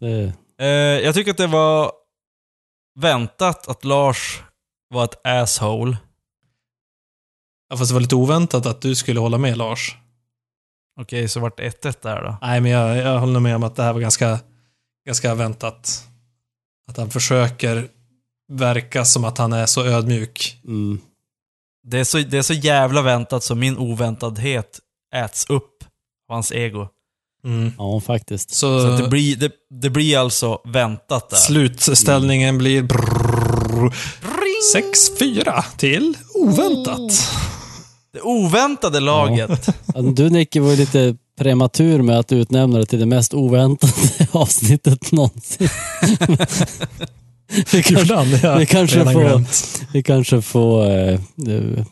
Det, Eh, jag tycker att det var väntat att Lars var ett asshole. Ja, fast det var lite oväntat att du skulle hålla med Lars. Okej, så vart det 1-1 där då. Nej, men jag, jag håller med om att det här var ganska, ganska väntat. Att han försöker verka som att han är så ödmjuk. mm. Det är, så, det är så jävla väntat så min oväntadhet äts upp av hans ego. Mm. Ja, faktiskt. Så, Så det, blir, det, det blir alltså väntat där. slutställningen blir brrrr, 6-4 till oväntat. Det oväntade laget. Ja, Du Nicke var lite prematur med att utnämna det till det mest oväntade avsnittet någonsin. vi, kanske, han? Jag vi kanske redan får- glömt. vi kanske får eh, eh,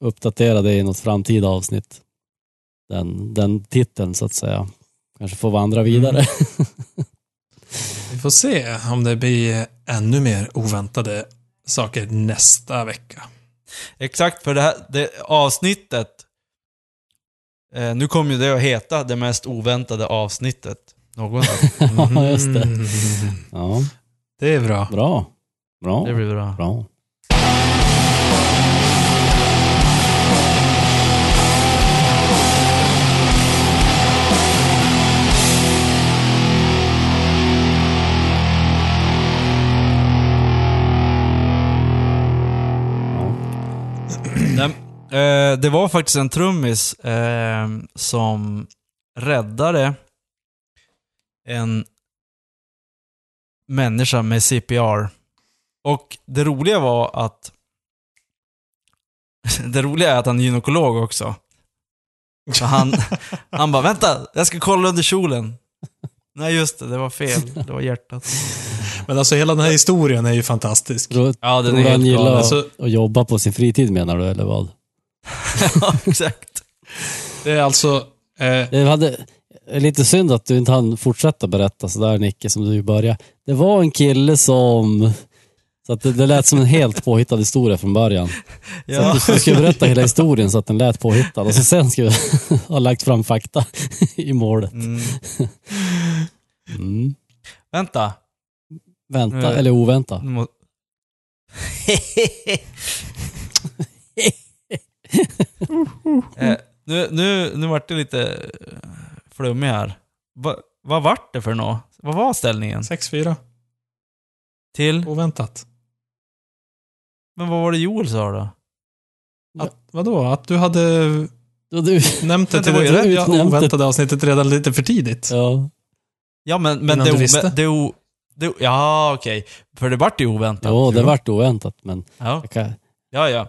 uppdatera det i något framtida avsnitt. Den, den titeln så att säga. Kanske får vandra vidare. Vi får se om det blir ännu mer oväntade saker nästa vecka. Exakt, för det här det avsnittet, eh, nu kommer ju det att heta det mest oväntade avsnittet någonsin. ja, just det. Mm. Ja, Det är bra. bra. Bra. Det blir bra. Bra. Eh, det var faktiskt en trummis eh, som räddade en människa med CPR. Och det roliga var att... det roliga är att han är gynekolog också. Så han, han bara, vänta, jag ska kolla under kjolen. Nej just det, det var fel. Det var hjärtat. Men alltså hela den här historien är ju fantastisk. Tror, Ja, den är helt gillar Alltså- att jobba på sin fritid menar du, eller vad? ja, exakt. Det är alltså... Eh, Det hade, det är lite synd att du inte hann fortsätta berätta sådär Nicke, som du började. Det var en kille som... Så att det, det lät som en helt påhittad historia från början. Så Ja. att du, du ska berätta hela historien så att den lät påhittad och så sen ska vi ha lagt fram fakta i målet. Mm. Mm. Vänta. Vänta, eller ovänta. Nu må- eh, nu, nu, nu vart det lite flummig här. Va, vad vart det för något? Vad var ställningen? 6-4. Till? Oväntat. Men vad var det Joel sa då? Att, vadå? Att du hade du, nämnt det det till det rätt. ja, Utnämnt oväntade avsnittet redan lite för tidigt. ja. Ja, men, men det, det, o- det, Ja, okej. För det vart ju oväntat. Jo, det vart oväntat, men Ja, jag kan, ja. ja.